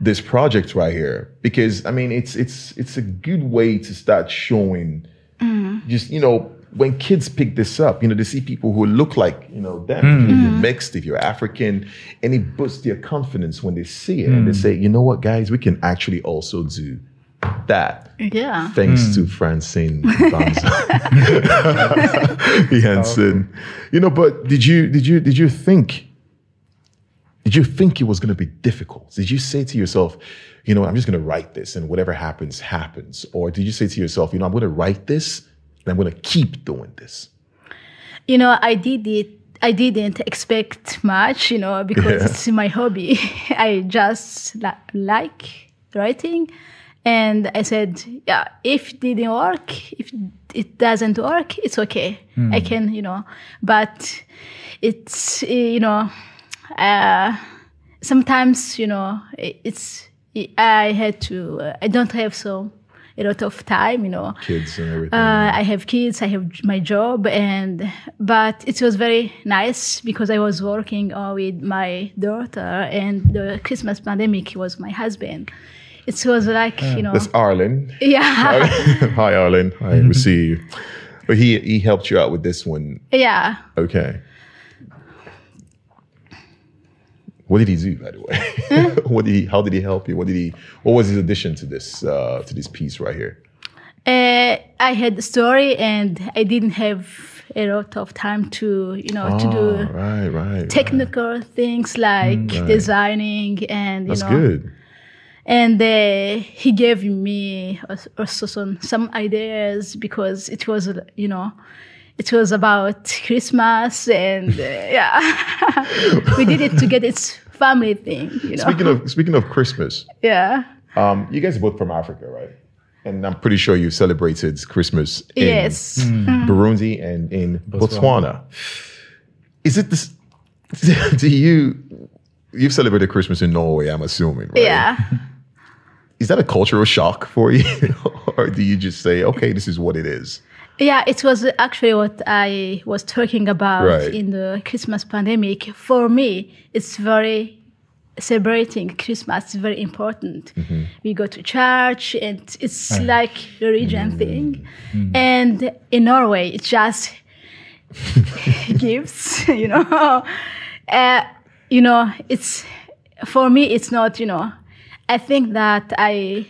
A: this project right here because i mean it's it's it's a good way to start showing mm-hmm. just you know when kids pick this up you know they see people who look like you know them. Mm. If you're mm-hmm. mixed if you're african and it boosts their confidence when they see it. And they mm. say you know what guys? We can actually also do that.
B: Yeah.
A: thanks to mm. Francine Banza. Jensen. You know, but did you did you did you think did you think it was going to be difficult? Did you say to yourself, you know, I'm just going to write this and whatever happens happens, or did you say to yourself, you know, I'm going to write this and I'm going to keep doing this?
B: You know, I did it. I didn't expect much, you know, because
A: Yeah.
B: it's my hobby. I just li- like writing, and I said, yeah, if it didn't work, if it doesn't work, it's okay. Hmm. I can, you know, but it's you know, uh, sometimes you know, i- it's I had to. Uh, I don't have so a lot of time, you know.
A: Kids and everything.
B: Uh, I have kids, I have my job, and but it was very nice because I was working uh, with my daughter, and the Christmas pandemic was my husband. It was like you know,
A: That's Arlen.
B: yeah,
A: Hi, Arlen. Hi, we see you. But he he helped you out with this one.
B: yeah.
A: Okay. What did he do, by the way? what did he? How did he help you? What did he? What was his addition to this uh, to this piece right here?
B: Uh, I had the story, and I didn't have a lot of time to you know to
A: Oh,
B: do
A: right, right.
B: technical things like designing and you
A: That's
B: know
A: good.
B: and uh, he gave me also some, some ideas because it was you know it was about christmas and uh, yeah we did it to get its family thing you know
A: Speaking of speaking of Christmas,
B: yeah
A: um, you guys are both from Africa, right? And I'm pretty sure you celebrated Christmas in
B: yes
A: Burundi and in Botswana.
C: Botswana.
A: Is it this? Do you? You've celebrated Christmas in Norway, I'm assuming, right?
B: yeah
A: Is that a cultural shock for you, or do you just say, "Okay, this is what it is"?
B: Yeah, it was actually what I was talking about
A: Right.
B: in the Christmas pandemic. For me, it's very celebrating Christmas is very important. Mm-hmm. We go to church and it's ah. like religion mm-hmm. thing. Mm-hmm. And in Norway, it's just gifts, you know. Uh, you know, it's for me it's not, you know, I think that I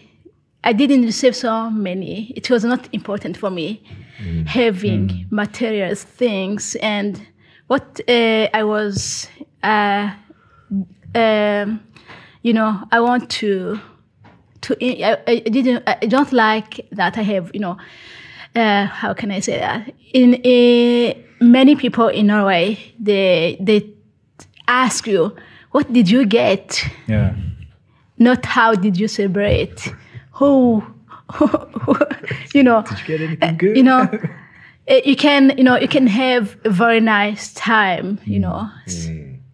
B: I didn't receive so many. It was not important for me having materials things. And what uh, I was uh, um, you know I want to to I, I didn't I don't like that I have you know uh, how can I say that? In uh, many people in Norway they they ask you what did you get?
C: Yeah.
B: not how did you celebrate? Who you know
C: Did you get anything good?
B: you know eh, you can you know you can have a very nice time you know s-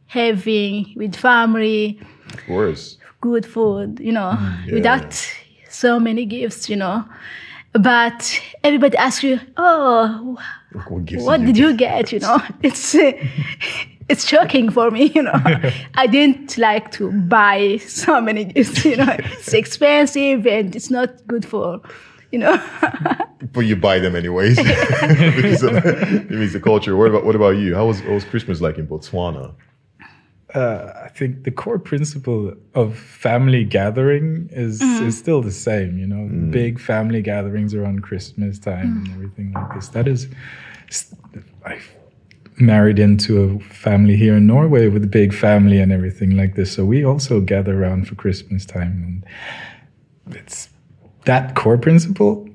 B: having with family
A: Of course.
B: good food you know
A: yeah.
B: without so many gifts you know but everybody asks you oh
A: What, gifts
B: what did you get you know it's uh, it's shocking for me you know i didn't like to buy so many gifts you know it's expensive and it's not good for you know
A: But you buy them anyways because of, it means the culture. What about what about you? How was, what was Christmas like in Botswana?
C: uh, I think the core principle of family gathering is mm-hmm. is still the same. You know, mm. big family gatherings around Christmas time and mm. everything like this. That is, I married into a family here in Norway with a big family and everything like this. So we also gather around for Christmas time, and it's that core principle.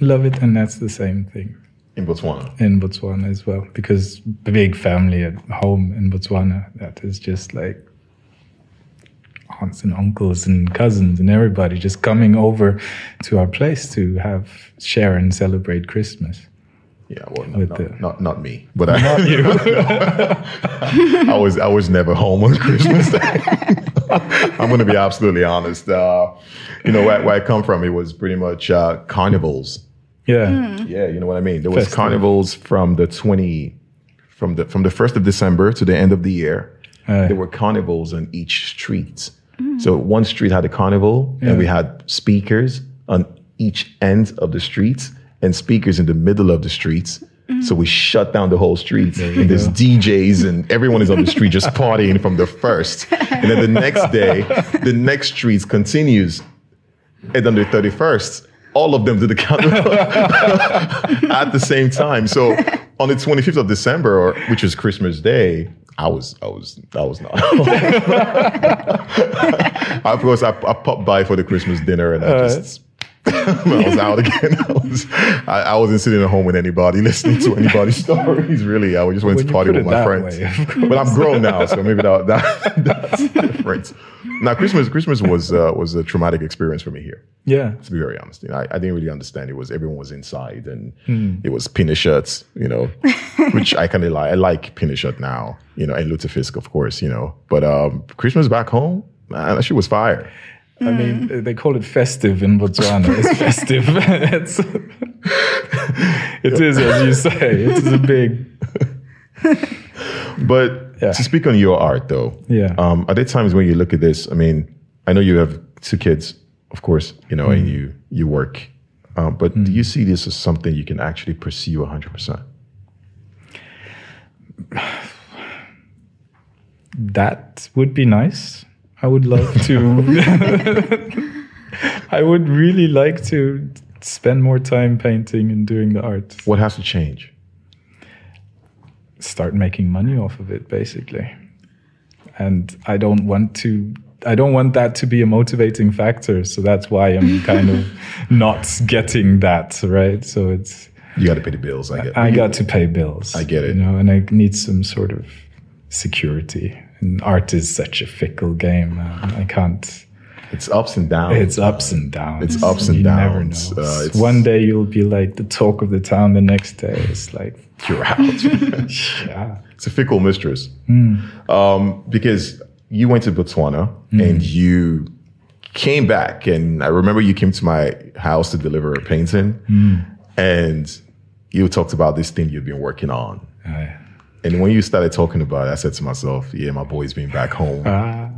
C: Love it, and that's the same thing.
A: in Botswana.
C: in Botswana as well because the big family at home in Botswana that is just like aunts and uncles and cousins and everybody just coming over to our place to have share and celebrate Christmas.
A: Yeah, well, not,
C: With
A: not,
C: the-
A: not, not me, but I, I was I was never home on Christmas Day. I'm going to be absolutely honest. Uh, you know where, where I come from, it was pretty much uh, carnivals.
C: Yeah.
A: Yeah, you know what I mean. There was
C: Festive.
A: carnivals from the 20 from the from the first of December to the end of the year.
C: Aye.
A: There were carnivals on each street. So one street had a carnival, and we had speakers on each end of the streets and speakers in the middle of the streets. So we shut down the whole street, and there's DJs, and everyone is on the street just partying from the first. And then the next day, the next street continues, and on the 31st, all of them do the carnival at the same time. So on the 25th of December, or which is Christmas Day, I was I was I was not. of course, I, I popped by for the Christmas dinner, and I just. I was out again. I, was, I, I wasn't sitting at home with anybody, listening to anybody's stories. Really, I just went
C: When
A: to
C: you
A: party with my friends.
C: way.
A: But I'm grown now, so maybe that, that that's different. Now, Christmas Christmas was uh, was a traumatic experience for me here
C: Yeah.
A: to be very honest. You know, I, I didn't really understand. It was everyone was inside and
C: Hmm.
A: it was pinna shirts, you know, which I kind of like. I like pinnekjøtt now, you know, and lutefisk, of course, you know. But um, Christmas back home, man, that shit was fire.
C: I mean, they call it festive in Botswana. It's festive. it's, it is, as you say, it's a big.
A: But
C: Yeah.
A: to speak on your art, though,
C: Yeah.
A: um, are there times when you look at this? I mean, I know you have two kids, of course, you know,
C: Hmm.
A: and you you work, um, but do you see this as something you can actually pursue hundred percent?
C: That would be nice. I would love to. I would really like to spend more time painting and doing the art.
A: What has to change?
C: Start making money off of it, basically. And I don't want to. I don't want that to be a motivating factor. So that's why I'm kind of not getting that right. So it's
A: You got to pay the bills. I get.
C: I got to pay bills.
A: I get it.
C: You know, and I need some sort of security. And art is such a fickle game. Man. I can't.
A: It's ups and downs.
C: It's ups and downs.
A: It's ups and
C: you
A: downs.
C: Never know.
A: Uh, it's-
C: One day you'll be like the talk of the town. The next day it's like,
A: You're out.
C: yeah,
A: it's a fickle mistress.
C: Hmm.
A: Um, because you went to Botswana and you came back, and I remember you came to my house to deliver a painting,
C: Hmm.
A: and you talked about this thing you'd been working on.
C: I-
A: And when you started talking about it, I said to myself, "Yeah, my boy's been back home,
C: ah,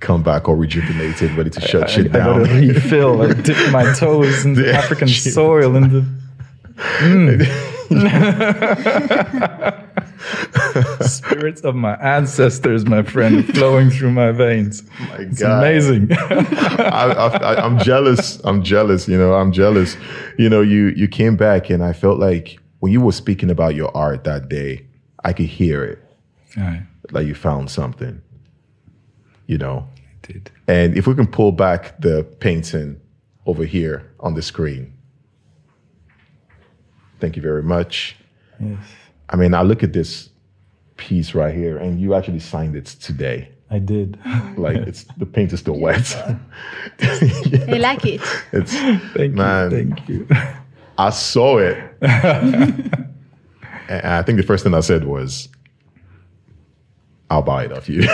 A: come back all rejuvenated, ready to shut
C: I,
A: shit
C: I gotta
A: down."
C: refill. I dip my toes in the African soil in the. Spirits of my ancestors, my friend, flowing through my veins.
A: My
C: It's
A: God.
C: amazing.
A: I, I, I'm jealous. I'm jealous. You know, I'm jealous. You know, you you came back, and I felt like when you were speaking about your art that day, I could hear it,
C: I
A: like you found something. You know, I
C: did.
A: and if we can pull back the painting over here on the screen. Thank you very much.
C: Yes,
A: I mean, I look at this piece right here, and you actually signed it today.
C: I did.
A: Like it's the paint is still wet.
B: I like it.
A: it's
C: Thank
A: Man.
C: you. Thank you.
A: I saw it. and I think the first thing I said was, I'll buy it off you.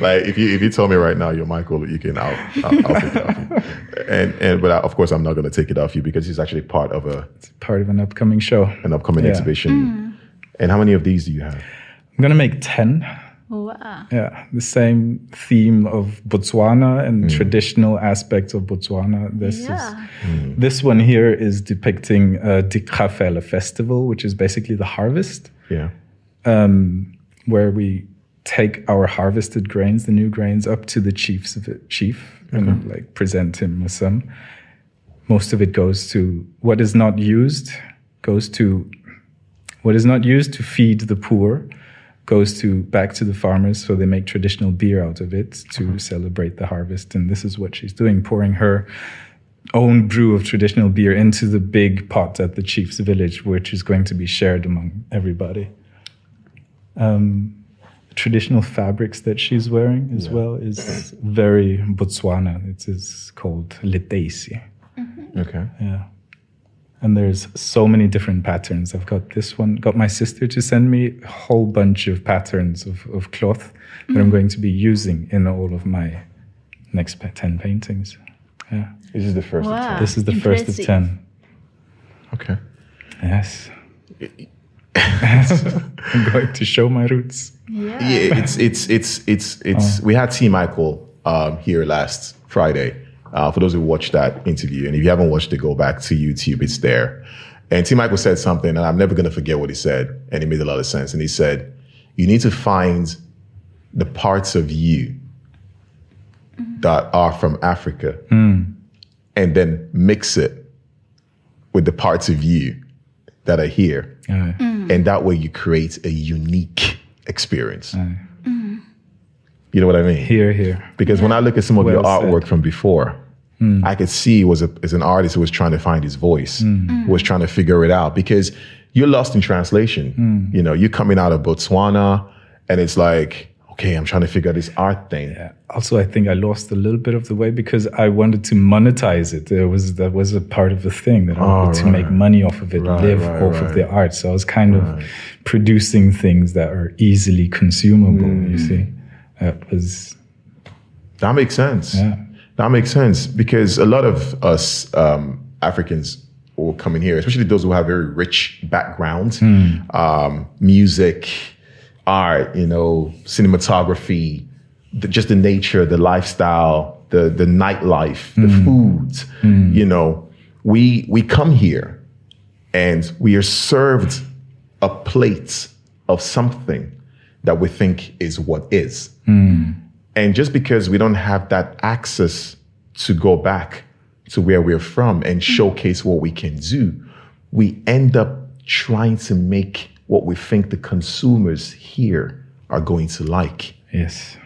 A: Like if you if you tell me right now you're Michael, you can I'll I'll, I'll take it off you. And and but I, of course I'm not going to take it off you because it's actually part of a
C: Part of an upcoming show.
A: an upcoming
C: Yeah.
A: exhibition. Mm. And how many of these do you have?
C: I'm gonna make ten.
B: Wow.
C: Yeah, the same theme of Botswana and traditional aspects of Botswana. This
B: Yeah.
C: is this one here is depicting uh, Dikgafela festival, which is basically the harvest,
A: Yeah.
C: um, where we take our harvested grains, the new grains, up to the chiefs of it, chief and like present him with some. Most of it goes to what is not used, goes to what is not used to feed the poor goes to back to the farmers so they make traditional beer out of it to celebrate the harvest and this is what she's doing pouring her own brew of traditional beer into the big pot at the chief's village, which is going to be shared among everybody. Um, traditional fabrics that she's wearing as well is very Botswana. It is called leteisi.
A: Okay.
C: Yeah. And there's so many different patterns. I've got this one, got my sister to send me a whole bunch of patterns of, of cloth that I'm going to be using in all of my next 10 paintings. Yeah.
A: This is the first.
B: Wow.
A: Of
C: This is the first of 10.
A: 10. Okay.
C: Yes. I'm going to show my roots.
B: Yeah.
A: Yeah, it's it's it's it's it's. We had T. Michael um, here last Friday. Uh, for those who watched that interview, and if you haven't watched it, go back to YouTube. It's there. And T. Michael said something, and I'm never going to forget what he said, and it made a lot of sense. And he said, "You need to find the parts of you that are from Africa, and then mix it with the parts of you that are here,
C: Yeah.
A: and that way you create a unique experience." You know what I mean?
C: Here, here.
A: Because when I look at some of your
C: Well said.
A: artwork from before, hmm. I could see was a, as an artist who was trying to find his voice, hmm. who was trying to figure it out. Because you're lost in translation. Hmm. You know, you're coming out of Botswana, and it's like, okay, I'm trying to figure out this art thing.
C: Yeah. Also, I think I lost a little bit of the way because I wanted to monetize it. There was that was a part of the thing that I wanted oh, to
A: right.
C: make money off of it,
A: Right,
C: live
A: right,
C: off of the art. So I was kind of producing things that are easily consumable. You see, that was
A: That makes sense.
C: Yeah.
A: That makes sense because a lot of us um, Africans will come in here, especially those who have very rich backgrounds, um, music, art, you know, cinematography, the, just the nature, the lifestyle, the the nightlife, the foods. You know, we we come here and we are served a plate of something that we think is what is. Mm. And just because we don't have that access to go back to where we're from and mm. showcase what we can do, we end up trying to make what we think the consumers here are going to like.
C: yes,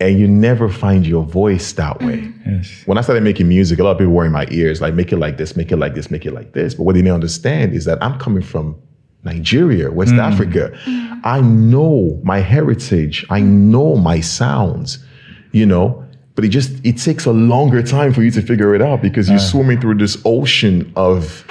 A: And you never find your voice that way. Mm-hmm.
C: yes,
A: When I started making music, a lot of people were in my ears, like, make it like this, make it like this, make it like this. But what they didn't understand is that I'm coming from Nigeria, West hmm. Africa. Hmm. I know my heritage. I hmm. know my sounds, you know, but it just, it takes a longer time for you to figure it out because you're swimming through this ocean of,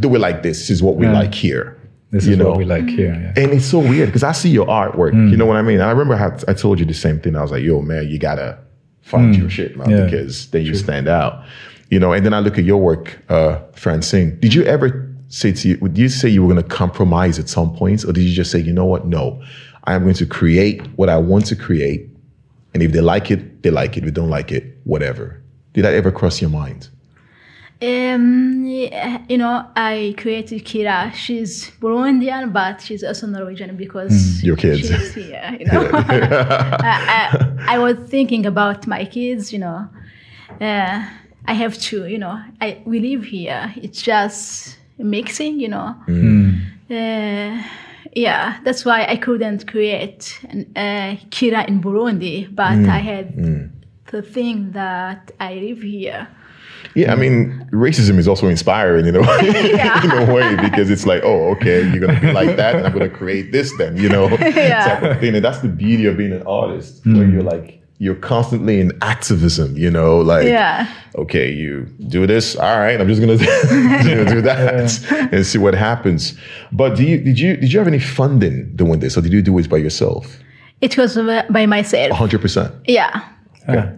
A: do it like this. This is what we like here.
C: this
A: you
C: is
A: know?
C: what we like here. Yeah.
A: And it's so weird because I see your artwork. You know what I mean? And I remember I, had, I told you the same thing. I was like, yo, man, you gotta find your shit, man,
C: Yeah.
A: because then you stand out. You know, and then I look at your work, uh, Francine. Did you ever say to you, would you say you were gonna compromise at some points? Or did you just say, you know what? No, I am going to create what I want to create. And if they like it, they like it. If they don't like it, whatever. Did that ever cross your mind?
B: Um, you know, I created Kira. She's Burundian, but she's also Norwegian because
A: Your kids.
B: she's here. You know, I, I, I was thinking about my kids. You know, uh, I have two. You know, I we live here. It's just mixing. You know, uh, yeah. That's why I couldn't create an, uh, Kira in Burundi, but I had the thing that I live here.
A: Yeah, I mean, racism is also inspiring in a way, in a way because it's like, oh, okay, you're gonna be like that, and I'm gonna create this then, you know,
B: Yeah.
A: type of thing. And that's the beauty of being an artist, where you're like, you're constantly in activism, you know, like,
B: Yeah.
A: okay, you do this, all right, I'm just gonna do, do that and see what happens. But do you did you did you have any funding doing this, or did you do it by yourself?
B: It was by myself.
A: hundred percent.
B: Yeah,
C: Ah,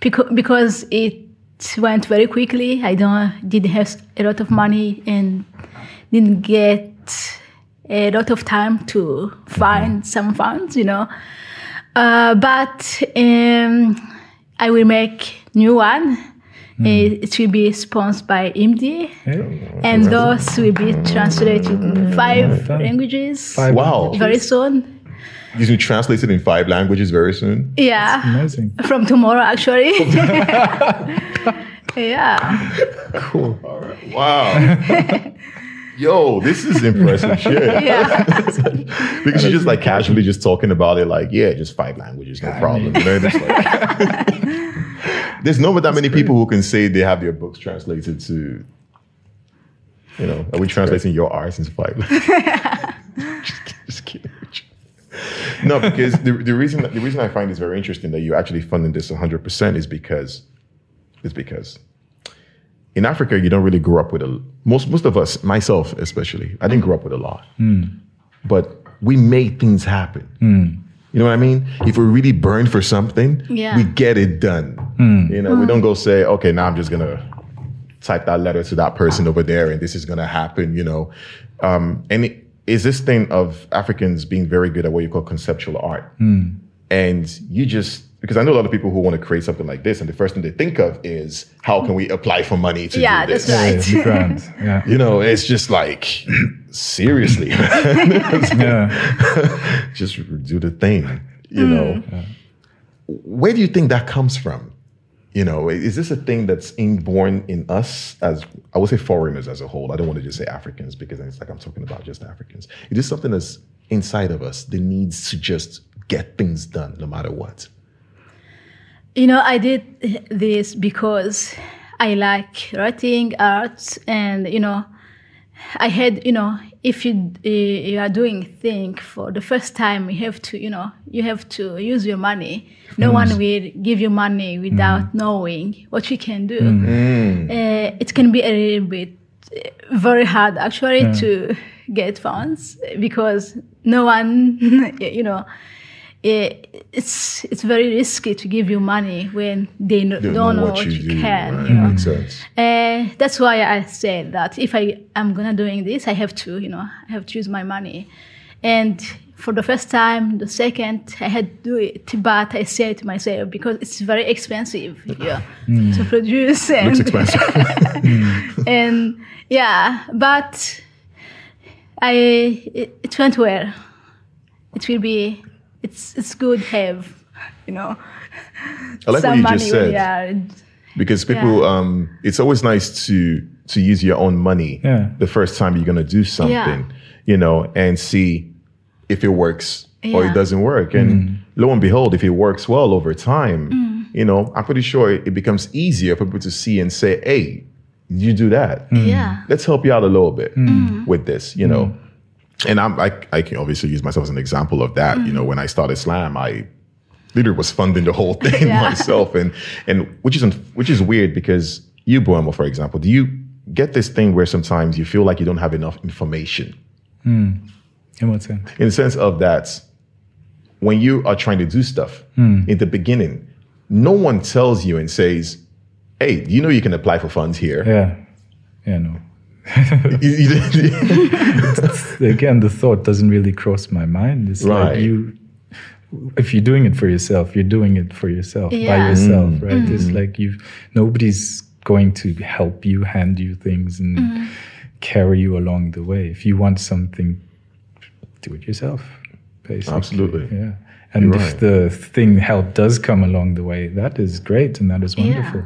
B: because because it went very quickly. I don't didn't have a lot of money and didn't get a lot of time to find some funds. You know, uh, but um, I will make new one. It, it will be sponsored by IMD,
C: hey,
B: and those will be translated in five languages
C: Five
A: Wow,
B: very soon.
A: these will be translated in five languages very soon.
B: Yeah.
C: amazing.
B: from tomorrow actually yeah
C: Cool.
A: Wow. yo, this is impressive shit.
B: Yeah.
A: because you're just like casually just talking about it, like, yeah, just five languages, no problem. You know, like, there's not that many people who can say they have their books translated to, you know, are we translating your R's into five languages? just, just kidding. No, because the, the reason the reason I find this very interesting that you're actually funding this 100 percent is because is because in Africa you don't really grow up with a most most of us myself especially I didn't grow up with a lot, hmm. but we made things happen. Hmm. You know what I mean? If we're really burn for something,
B: Yeah.
A: we get it done. Hmm. You know, we don't go say, okay, now I'm just gonna type that letter to that person over there and this is going to happen, you know. Um, and it is this thing of Africans being very good at what you call conceptual art. And you just, because I know a lot of people who want to create something like this, and the first thing they think of is, how can we apply for money to
B: Yeah,
A: do this?
B: that's
C: Yeah,
B: right.
C: the grant. Yeah.
A: You know, it's just like, seriously,
C: Yeah.
A: just do the thing, you know. Mm. Where do you think that comes from? You know, is this a thing that's inborn in us as I would say foreigners as a whole? I don't want to just say Africans because it's like I'm talking about just Africans. It is something that's inside of us, the needs to just get things done no matter what?
B: You know, I did this because I like writing, art, and you know, I had you know, if you uh, you are doing thing for the first time, you have to you know, you have to use your money. No one will give you money without knowing what you can do. Uh, it can be a little bit uh, very hard actually to get funds because no one, you know, it's it's very risky to give you money when they no-
A: They
B: don't, know what, you,
A: do,
B: can.
A: right?
B: You know,
A: Makes sense.
B: uh, that's why I said that if I am gonna doing this, I have to, you know, I have to use my money. And for the first time, the second, I had to do it, but I said to myself because it's very expensive yeah, to produce and
A: Looks expensive.
B: and yeah, but I it, it went well. It will be it's it's good have you know.
A: I like what
B: some
A: you
B: money
A: just said.
B: you are
A: because people
B: Yeah.
A: um it's always nice to to use your own money
C: Yeah.
A: the first time you're going to do something you know and see if it works or it doesn't work. And mm. lo and behold if it works well over time mm. you know i'm pretty sure it, it becomes easier for people to see and say hey you do that?
B: Yeah.
A: Let's help you out a little bit mm. with this, you know. And I'm, I, I can obviously use myself as an example of that. You know, mm-hmm. when I started Slam, I literally was funding the whole thing
B: Yeah.
A: myself, and and which is which is weird because you, Boemo, for example, do you get this thing where sometimes you feel like you don't have enough information hmm.
C: In what sense?
A: in the sense of that when you are trying to do stuff hmm. in the beginning, no one tells you and says, "Hey, do you know you can apply for funds here?"
C: Yeah. Yeah, no.
A: You- you-
C: Again, the thought doesn't really cross my mind. It's
A: Right.
C: like you, if you're doing it for yourself, you're doing it for yourself, by
B: Yeah.
C: yourself, mm. right? It's mm-hmm. like you, nobody's going to help you, hand you things, and mm-hmm. carry you along the way. If you want something, do it yourself, basically.
A: Absolutely.
C: Yeah. And
A: You're
C: if
A: right.
C: the thing help does come along the way, that is great and that is
B: Yeah.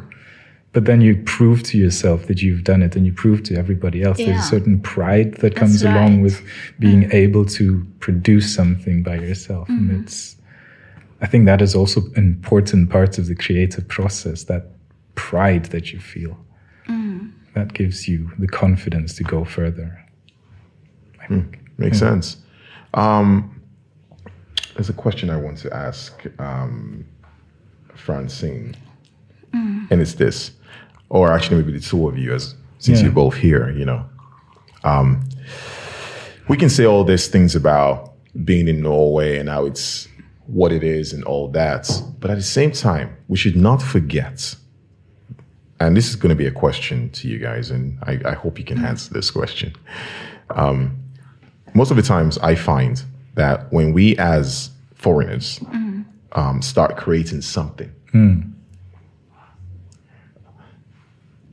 C: Wonderful. But then you prove to yourself that you've done it and you prove to everybody else. There's a certain pride that comes along with being able to produce something by yourself.
B: Mm-hmm.
C: And it's, I think that is also an important part of the creative process, that pride that you feel.
B: Mm.
C: That gives you the confidence to go further. I think.
A: Makes sense. Um, there's a question I want to ask um, Francine, and it's this, or actually maybe the two of you, as since
C: Yeah.
A: you're both here. You know, um, we can say all these things about being in Norway and how it's what it is and all that, but at the same time, we should not forget. And this is going to be a question to you guys, and I, I hope you can answer this question most of the times I find that when we as foreigners um, start creating something,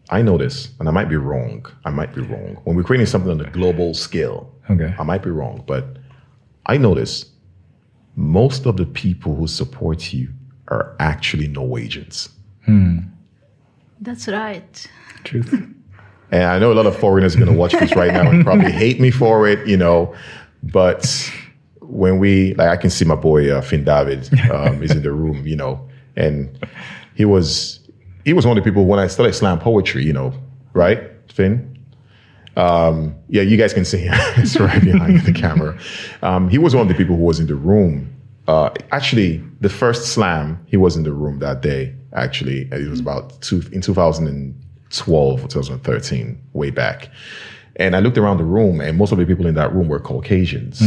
A: I notice, and I might be wrong, I might be wrong, when we're creating something on a global scale,
C: Okay.
A: I might be wrong, but I notice most of the people who support you are actually Norwegians.
B: that's right
C: Truth.
A: And I know a lot of foreigners are going to watch this right now and probably hate me for it, you know. But when we, like, I can see my boy uh, Finn David um, is in the room, you know, and he was he was one of the people when I started slam poetry, you know, right, Finn. Um, yeah, you guys can see him. it's right behind the camera. Um, he was one of the people who was in the room. Uh, actually, the first slam, he was in the room that day. Actually, it was about two, in 2012 or 2013, way back. And I looked around the room, and most of the people in that room were Caucasians.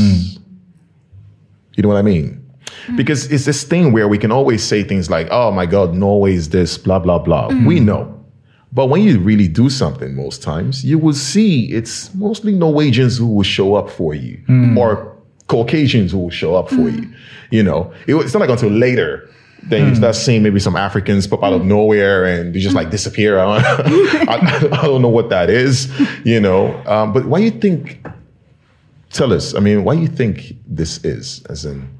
A: You know what I mean? Because it's this thing where we can always say things like, oh my God, Norway is this, blah, blah, blah. Mm. We know. But when you really do something, most times, you will see it's mostly Norwegians who will show up for you mm. or Caucasians who will show up for mm. you. You know, it, it's not like until later then you start seeing maybe some Africans pop out of nowhere and they just like disappear. I, I, I don't know what that is, you know. Um, but why do you think, tell us, I mean, why do you think this is? As in,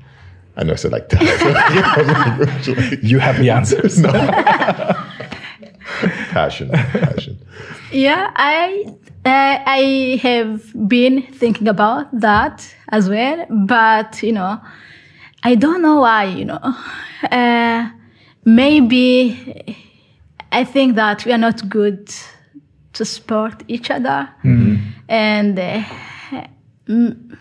A: I know I said like that.
C: You have the answers.
A: passion, passion.
B: Yeah, I uh, I have been thinking about that as well, but you know, I don't know why. You know, uh, maybe I think that we are not good to support each other, and uh, mm,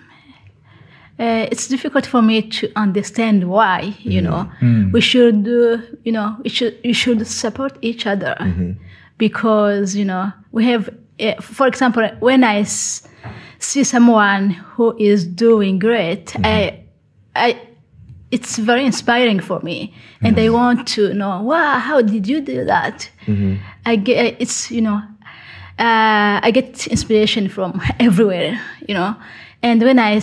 B: uh, it's difficult for me to understand why. You know, we should, uh, you know, we should we should support each other because you know we have. Uh, for example, when I s- see someone who is doing great, I, I, it's very inspiring for me, and I want to know, wow, how did you do that? I get it's you know uh, I get inspiration from everywhere, you know. And when I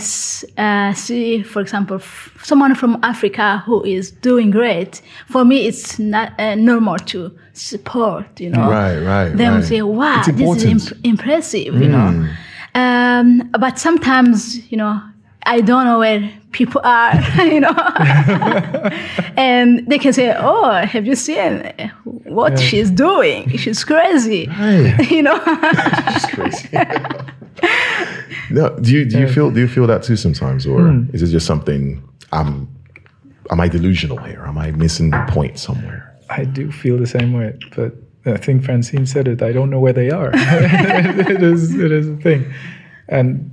B: uh, see, for example, f- someone from Africa who is doing great, for me it's not uh, normal to support, you know.
A: Right, right,
B: Then
A: right.
B: say, wow, this is.
A: Mm.
B: imp- impressive, you know. Um, but sometimes, you know, I don't know where people are, you know. and they can say, "Oh, have you seen what she's doing? She's crazy,"
A: Right.
B: you know.
A: It's crazy. No, do you do you feel do you feel that too sometimes, or hmm. is it just something? I'm, am I delusional here? Am I missing the point somewhere?
C: I do feel the same way, but I think Francine said it. I don't know where they are. it is it is a thing, and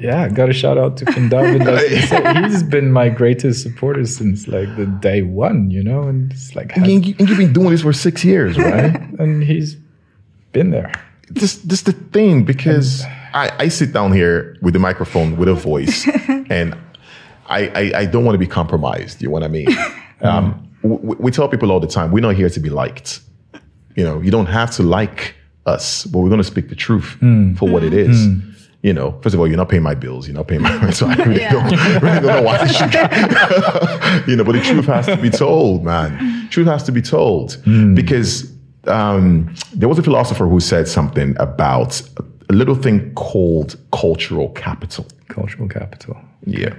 C: yeah, got a shout out to Finn David. Like you said, he's been my greatest supporter since like the day one, you know, and it's like,
A: And, you, and you've been doing this for six years, right?
C: and he's been there.
A: This this the thing because I, I sit down here with the microphone with a voice and I, I, I don't want to be compromised. You know what I mean? Um, we, we tell people all the time, we're not here to be liked. You know, you don't have to like us, but we're going to speak the truth hmm. for what it hmm. is. Hmm. You know, first of all, you're not paying my bills. You're not paying my rent, so I really,
B: Yeah.
A: don't, really don't know why this should. you know, but the truth has to be told, man. Truth has to be told because um, there was a philosopher who said something about a little thing called cultural capital.
C: Cultural capital.
A: Yeah.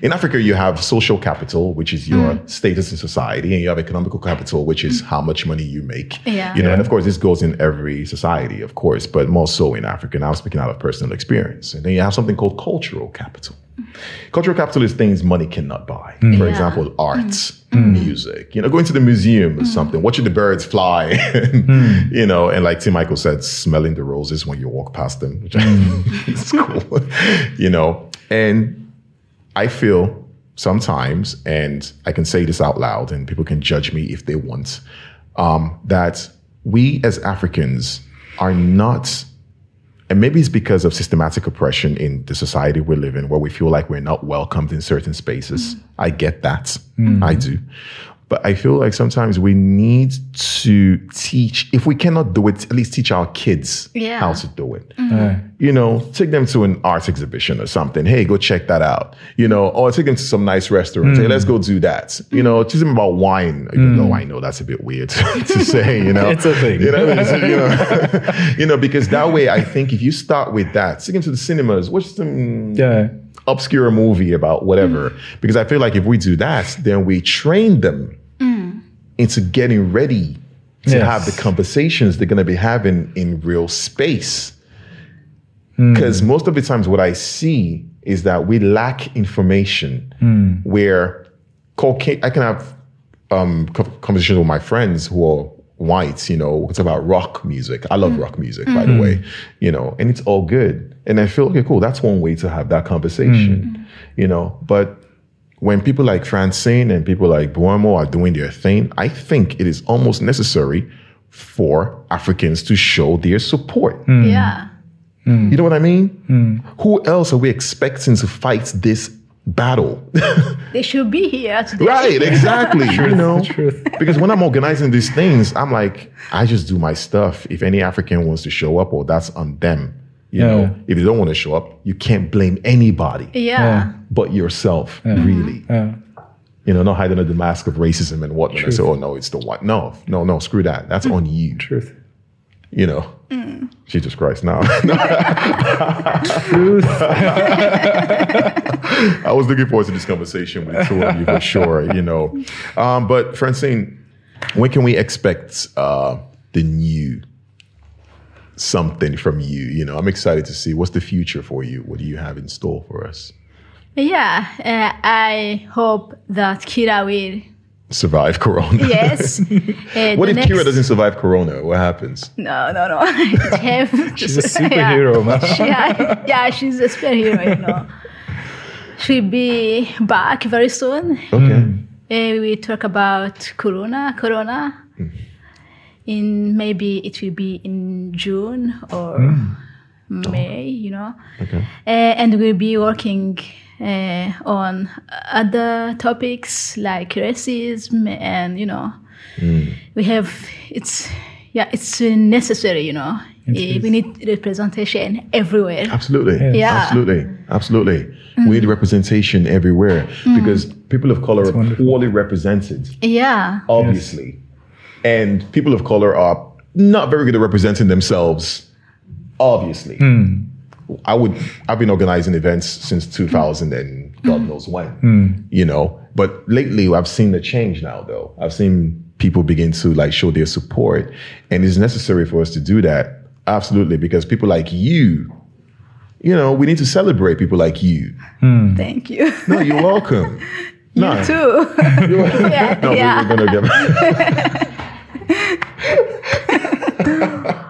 A: In Africa, you have social capital, which is your mm. status in society, and you have economical capital, which is mm. how much money you make.
B: Yeah.
A: You know,
C: Yeah.
A: and of course, this goes in every society, of course, but more so in Africa. Now, I'm speaking out of personal experience. And then you have something called cultural capital. Cultural capital is things money cannot buy. Mm. For
B: Yeah.
A: example, art, music, you know, going to the museum or something, watching the birds fly, you know, and like Tim Michael said, smelling the roses when you walk past them, which is cool, you know, and I feel sometimes, and I can say this out loud, and people can judge me if they want, um, that we as Africans are not, and maybe it's because of systematic oppression in the society we live in, where we feel like we're not welcomed in certain spaces. I get that. I do. But I feel like sometimes we need to teach, if we cannot do it, at least teach our kids
B: Yeah.
A: how to do it
C: Uh,
A: you know, take them to an art exhibition or something. Hey, go check that out. You know, or take them to some nice restaurant. Hey, mm. let's go do that. You mm. know, teach them about wine. Even though mm. I know that's a bit weird to say. You know,
C: It's a thing.
A: You know, it's- you know, you know, because that way, I think if you start with that, take them to the cinemas, watch some
C: yeah.
A: obscure movie about whatever. Because I feel like if we do that, then we train them into getting ready to
C: Yes.
A: have the conversations they're going to be having in real space.
C: Hmm.
A: Because most of the times, what I see is that we lack information
C: Hmm.
A: where I can have um, conversations with my friends who are whites, you know, it's about rock music. I love rock music, by the way, you know, and it's all good. And I feel, okay, cool, that's one way to have that conversation, you know, but when people like Francine and people like Boemo are doing their thing, I think it is almost necessary for Africans to show their support. Hmm.
B: Yeah. Hmm.
A: You know what I mean? Hmm. Who else are we expecting to fight this battle?
B: They should be here today.
A: right, exactly. you know,
C: truth.
A: because when I'm organizing these things, I'm like, I just do my stuff. If any African wants to show up, well, that's on them. You
C: Yeah.
A: know, if you don't want to show up, you can't blame anybody
B: Yeah.
A: but yourself, really.
C: Yeah.
A: You know, not hiding under the mask of racism and whatnot. And say, oh no, it's the white. No, no, no, screw that. That's on you.
C: Truth.
A: You know. Jesus Christ, now.
C: Truth.
A: I was looking forward to this conversation with two of you for sure, you know. Um, but Francine, when can we expect uh, the new something from you? You know, I'm excited to see what's the future for you. What do you have in store for us?
B: Yeah. Uh, I hope that Kira will.
A: Survive Corona.
B: Yes. Uh,
A: What if
B: next-
A: Kira doesn't survive Corona? What happens?
B: No, no, no.
C: She's a superhero, man.
B: yeah, yeah, she's a superhero, you know. She'll be back very soon.
A: Okay.
B: Uh, we talk about Corona, Corona. In maybe it will be in June or May, you know.
A: Okay.
B: Uh, and we'll be working uh, on other topics like racism and you know we have it's yeah it's necessary you know Eh, we need representation everywhere
A: Absolutely.
B: Yeah.
A: Absolutely. Absolutely. We need representation everywhere because people of color are
C: wonderful.
A: poorly represented.
B: yeah
A: obviously. And people of color are not very good at representing themselves, obviously. Hmm. I would I've been organizing events since 2000 and God knows when, hmm. Hmm. you know. But lately I've seen the change now though. I've seen people begin to like show their support and it's necessary for us to do that. Absolutely because people like you you know, we need to celebrate people like you.
B: thank you
A: No, you're welcome. no,
B: too
A: you're-
B: yeah
A: no, we-
B: yeah
A: we're gonna get.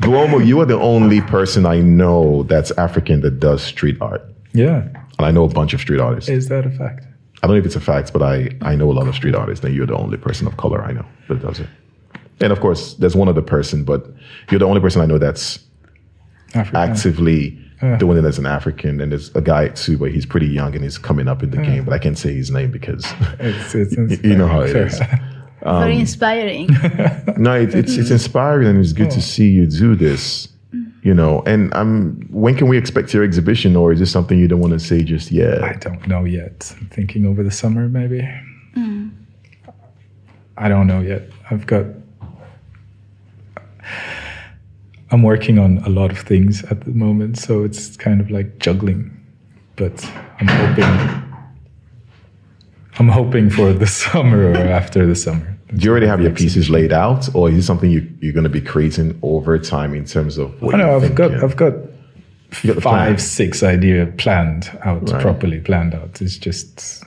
A: Boemo, you are the only person I know that's African that does street art,
C: Yeah.
A: and I know a bunch of street artists.
C: Is that a fact?
A: I don't know if it's a fact, but I I know a lot of street artists, and you're the only person of color I know that does it. And of course, there's one other person, but you're the only person I know that's
C: Africa.
A: actively doing it as an African. And there's a guy too, but he's pretty young and he's coming up in the game, but I can't say his name because
C: It's, it's, it's
A: you know how it
C: fair.
A: is.
B: very inspiring
A: No, it, it's it's inspiring and it's good to see you do this. You know, and I'm. When can we expect your exhibition, or is this something you don't want to say just yet?
C: I don't know yet. I'm thinking over the summer, maybe. Mm. I don't know yet. I've got. I'm working on a lot of things at the moment, so it's kind of like juggling. But I'm hoping. I'm hoping for the summer or after the summer.
A: Do you already have your pieces laid out, or is it something you, you're going to be creating over time in terms of what
C: I know I've got? I've got
A: got
C: five
A: plan.
C: six idea planned out
A: Right.
C: properly planned out. It's just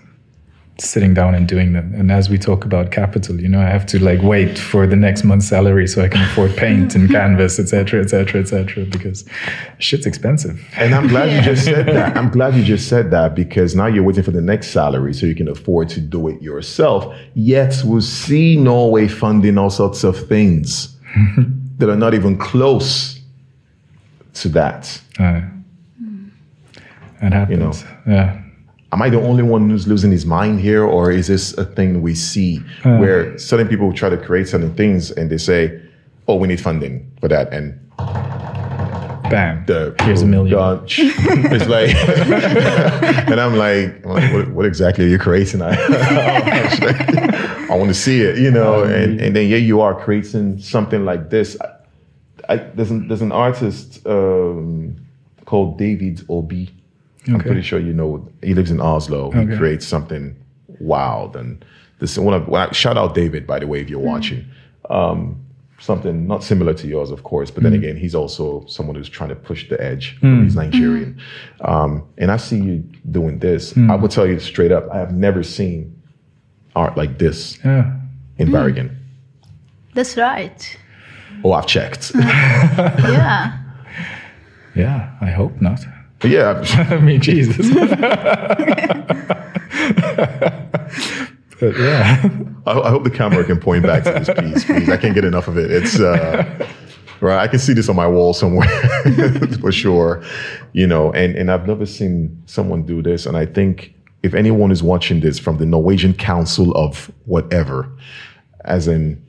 C: sitting down and doing them. And as we talk about capital, you know, I have to like wait for the next month's salary so I can afford paint and canvas, etc., etc., etc. Because shit's expensive.
A: And I'm glad you just said that. I'm glad you just said that because now you're waiting for the next salary so you can afford to do it yourself. Yet we'll see Norway funding all sorts of things that are not even close to that.
C: Uh, it happens. Yeah.
A: Am I the only one who's losing his mind here, or is this a thing we see where certain people try to create certain things and they say, "Oh, we need funding for that," and
C: Bam.
A: the
C: Here's a million.
A: It's like, and I'm like, what, what exactly are you creating? I, I want to see it, you know. And and then here you are creating something like this. I, I, there's an, there's an artist um, called David Obi. I'm pretty sure you know. He lives in Oslo. He
C: Okay.
A: creates something wild and this one of when I, shout out David by the way if you're mm. watching. um, something not similar to yours, of course, but then mm. again, he's also someone who's trying to push the edge. Mm. He's Nigerian. Um, and I see you doing this. I will tell you straight up, I have never seen art like this
C: Yeah.
A: in Bergen.
B: That's right.
A: Oh, I've checked.
B: Yeah.
C: Yeah. I hope not.
A: But yeah,
C: I mean, Jesus. but yeah.
A: I, I hope the camera can point back to this piece, please. I can't get enough of it. It's uh, right. I can see this on my wall somewhere for sure. You know, and and I've never seen someone do this. And I think if anyone is watching this from the Norwegian Council of whatever, as in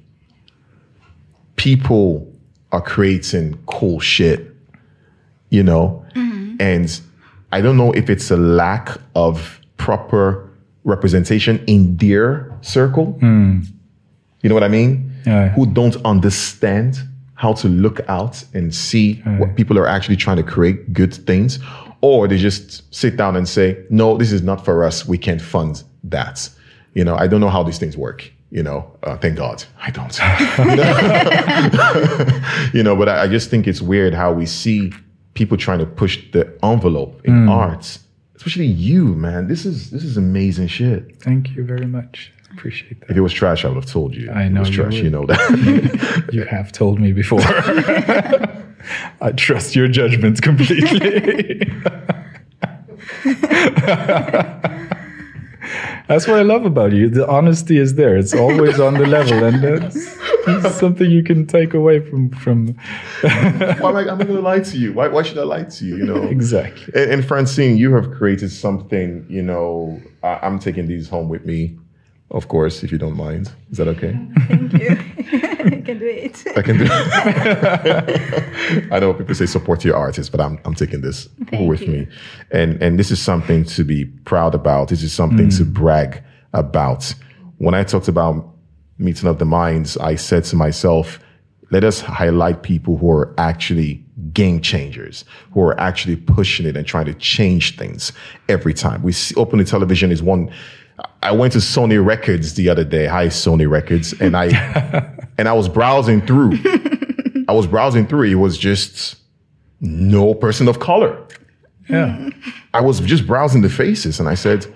A: people are creating cool shit, you know, and I don't know if it's a lack of proper representation in their circle. You know what I mean?
C: Yeah.
A: Who don't understand how to look out and see what people are actually trying to create good things, or they just sit down and say, "No, this is not for us. We can't fund that." You know, I don't know how these things work. You know, uh, thank God I don't. you know, but I, I just think it's weird how we see people trying to push the envelope in mm. arts, especially you, man. This is this is amazing shit.
C: Thank you very much. Appreciate that.
A: If it was trash, I would have told you.
C: I know
A: it was
C: you
A: trash.
C: would.
A: You know that.
C: You have told me before. I trust your judgments completely. that's what I love about you. The honesty is there. It's always on the level, and that's, that's something you can take away from from
A: why am I, am I going to lie to you? Why, why should I lie to you? You know.
C: exactly.
A: And, and Francine, you have created something. You know, I, I'm taking these home with me, of course, if you don't mind. Is that okay?
B: Thank you. I can do it.
A: I can do. It. I know people say support your artists, but I'm I'm taking this
B: Thank
A: with
B: you.
A: me, and and this is something to be proud about. This is something to mm. brag about. When I talked about meeting of the minds, I said to myself, let us highlight people who are actually game changers, who are actually pushing it and trying to change things every time. We see, open the television is one. I went to Sony Records the other day. Hi, Sony Records, and I and I was browsing through. I was browsing through. It was just no person of color.
C: Yeah.
A: I was just browsing the faces, and I said,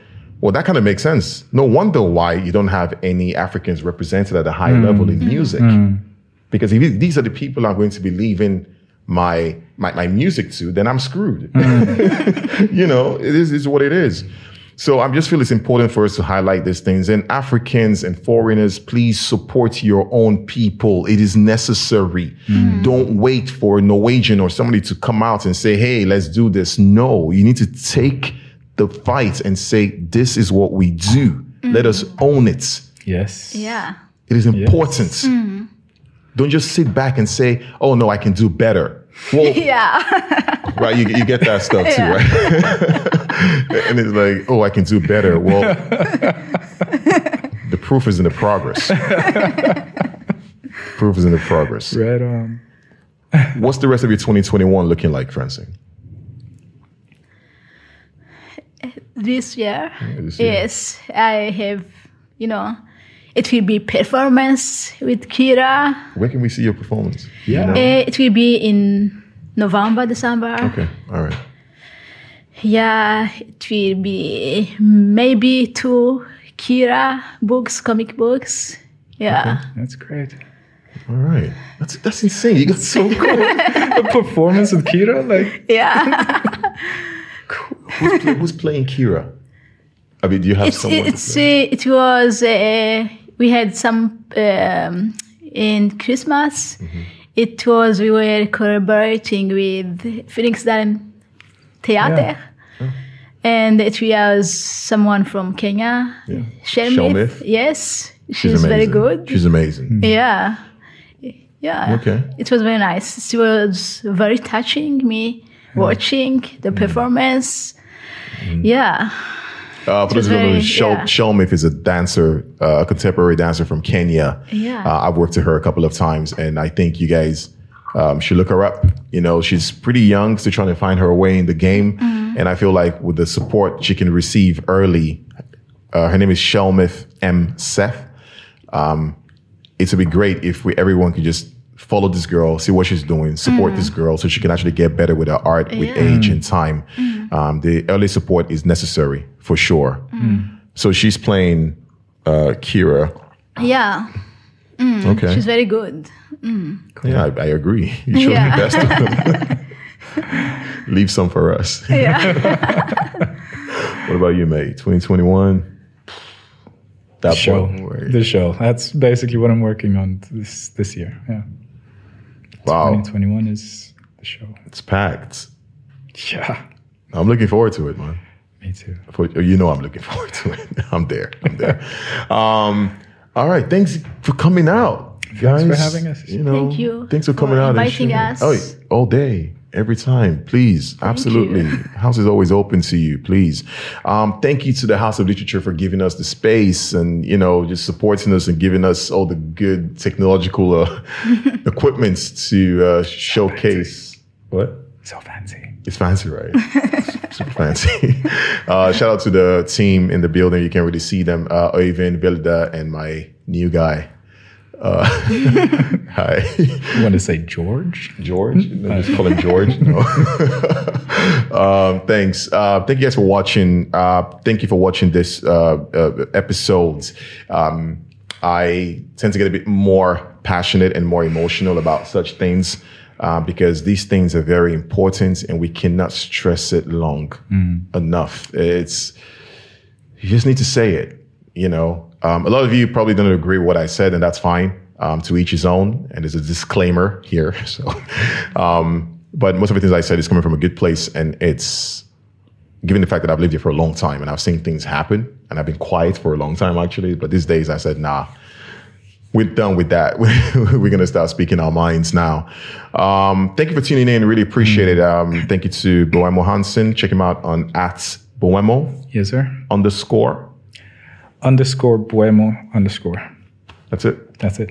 A: "Well, that kind of makes sense. No wonder why you don't have any Africans represented at a high mm. level in mm. music, mm. because if these are the people I'm going to be leaving my my, my music to, then I'm screwed. you know, it is is what it is." So I just feel it's important for us to highlight these things. And Africans and foreigners, please support your own people. It is necessary. Don't wait for a Norwegian or somebody to come out and say, hey, let's do this. No, you need to take the fight and say, this is what we do. Let us own it.
C: Yes.
B: Yeah.
A: It is important. Hmm. Don't just sit back and say, oh, no, I can do better. Well,
B: Yeah.
A: right? You, you get that stuff too, right? and it's like, oh, I can do better. Well, the proof is in the progress. proof is in the progress.
C: Right on.
A: What's the rest of your 2021 looking like, Francine?
B: This year,
A: this year.
B: yes, I have, you know, it will be performance with Kira.
A: Where can we see your performance?
C: Yeah.
B: Eh, it will be in November, December.
A: Okay, all right.
B: Yeah, it will be maybe two Kira books, comic books. Yeah.
C: That's great.
A: All right. That's that's insane. You got so cool.
C: A performance with Kira, like
B: Yeah.
A: who's, play, who's playing Kira? I mean, do you have
B: it's
A: someone? to
B: it's
A: play?
B: it was uh, we had some um, in Christmas.
A: Mm-hmm.
B: It was we were collaborating with Phoenix Down Theater.
A: Oh.
B: And it was someone from Kenya,
A: Yeah.
B: Shelmith.
A: Shelmith?
B: Yes,
A: She's
B: she's very good.
A: She's amazing.
B: Yeah. Yeah.
A: Okay.
B: It was very nice. She was very touching me watching the
A: Mm.
B: performance. Yeah.
A: Uh, for those who know,
B: very-
A: Shel-
B: yeah.
A: Shelmith is a dancer, uh, a contemporary dancer from Kenya.
B: Yeah.
A: Uh, I've worked with her a couple of times, and I think you guys um, should look her up. You know, she's pretty young, still trying to find her way in the game.
B: Mm-hmm.
A: And I feel like with the support she can receive early, uh, her name is Shelmith M. Seth. Um, it would be great if we everyone could just follow this girl, see what she's doing, support this mm. girl, so she can actually get better with her art with
B: Yeah.
A: age and mm. time. Mm. Um, the early support is necessary for sure. So she's playing uh, Kira.
B: Yeah,
A: Okay.
B: she's very good.
A: Yeah, I, I agree. You should
B: Yeah.
A: invest in them. Leave some for us.
B: Yeah.
A: What about you, mate? 2021? That
C: show.
A: one
C: The show. That's basically what I'm working on this this year. Yeah.
A: Wow,
C: 2021 is the show.
A: it's packed.
C: Yeah.
A: I'm looking forward to it, man.
C: Me too.
A: For, you know I'm looking forward to it. I'm there. I'm there. um, all right. Thanks for coming out, guys.
C: for having us.
A: You know,
B: Thank you
A: Thanks for coming
B: for
A: out. and
B: inviting us.
A: Oh, all day, every time. Please, absolutely.
B: you.
A: House is always open to you. Please. Um, thank you to the House of Literature for giving us the space and you know just supporting us and giving us all the good technological uh, equipments to uh, showcase. What?
C: So fancy.
A: It's fancy, right? Super fancy. Uh, shout out to the team in the building. You can really see them. Uh, Oyvind, Vilda, and my new guy. Uh, hi.
C: You want to say George?
A: George? No, just call him George. No. um, thanks. Uh, thank you guys for watching. Uh, thank you for watching this uh, uh, episode. Um, I tend to get a bit more passionate and more emotional about such things uh, because these things are very important and we cannot stress it long enough. It's you just need to say it. You know, um, a lot of you probably don't agree with what I said, and that's fine. Um, to each his own, and there's a disclaimer here. So, um, but most of the things I said is coming from a good place, and it's given the fact that I've lived here for a long time and I've seen things happen, and I've been quiet for a long time actually. But these days, I said, nah, we're done with that. we're going to start speaking our minds now. Um, thank you for tuning in. Really appreciate it. Um, thank you to Boemo Hansen. Check him out on at Boemo
C: Yes, sir.
A: underscore.
C: Underscore Boemo underscore.
A: That's it.
C: That's it.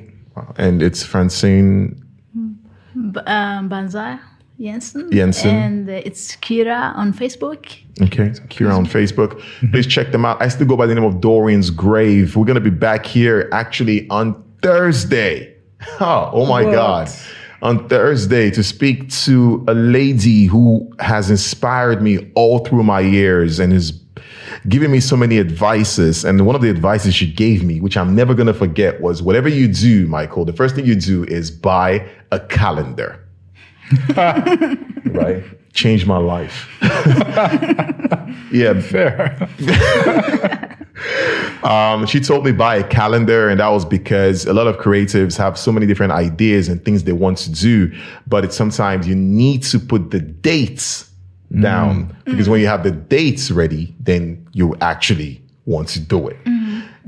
A: And it's Francine.
B: B- um, Banzai Jensen.
A: Jensen.
B: And it's Kira on Facebook.
A: Okay. Kira on Facebook. Please check them out. I still go by the name of Dorian's Grave. We're going to be back here actually on Thursday. Oh, oh my
C: What?
A: God. On Thursday to speak to a lady who has inspired me all through my years and is giving me so many advices. And one of the advices she gave me, which I'm never going to forget, was whatever you do, Michael, the first thing you do is buy a calendar. right? Changed my life. yeah.
C: Fair.
A: Um, she told me buy a calendar, and that was because a lot of creatives have so many different ideas and things they want to do, but it's sometimes you need to put the dates down because when you have the dates ready, then you actually want to do it.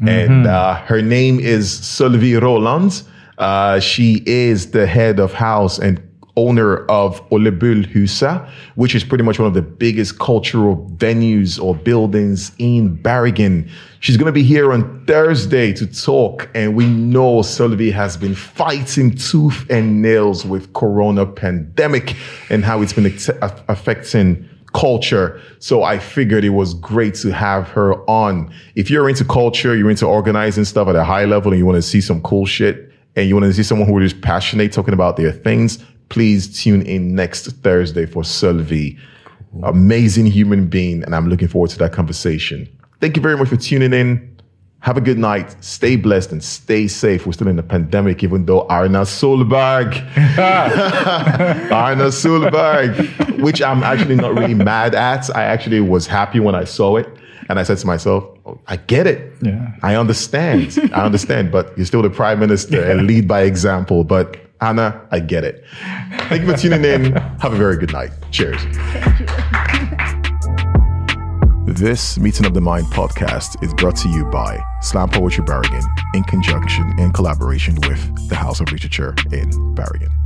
A: And uh, her name is Sylvie Roland. Uh, she is the head of house and owner of Ole Bull Husa, which is pretty much one of the biggest cultural venues or buildings in Bergen. She's going to be here on Thursday to talk. And we know Sylvie has been fighting tooth and nails with corona pandemic and how it's been ex- affecting culture. So I figured it was great to have her on. If you're into culture, you're into organizing stuff at a high level and you want to see some cool shit and you want to see someone who is passionate talking about their things, please tune in next Thursday for Sylvie. Amazing human being. And I'm looking forward to that conversation. Thank you very much for tuning in. Have a good night. Stay blessed and stay safe. We're still in a pandemic, even though Erna Solberg, Erna Solberg, which I'm actually not really mad at. I actually was happy when I saw it. And I said to myself, oh, I get it.
C: Yeah.
A: I understand. I understand, but you're still the prime minister and lead by example. But Anna, I get it. Thank you for tuning in. Have a very good night. Cheers. This Meeting of the Mind podcast is brought to you by Slam Poetry Bergen in conjunction in collaboration with the House of Literature in Bergen.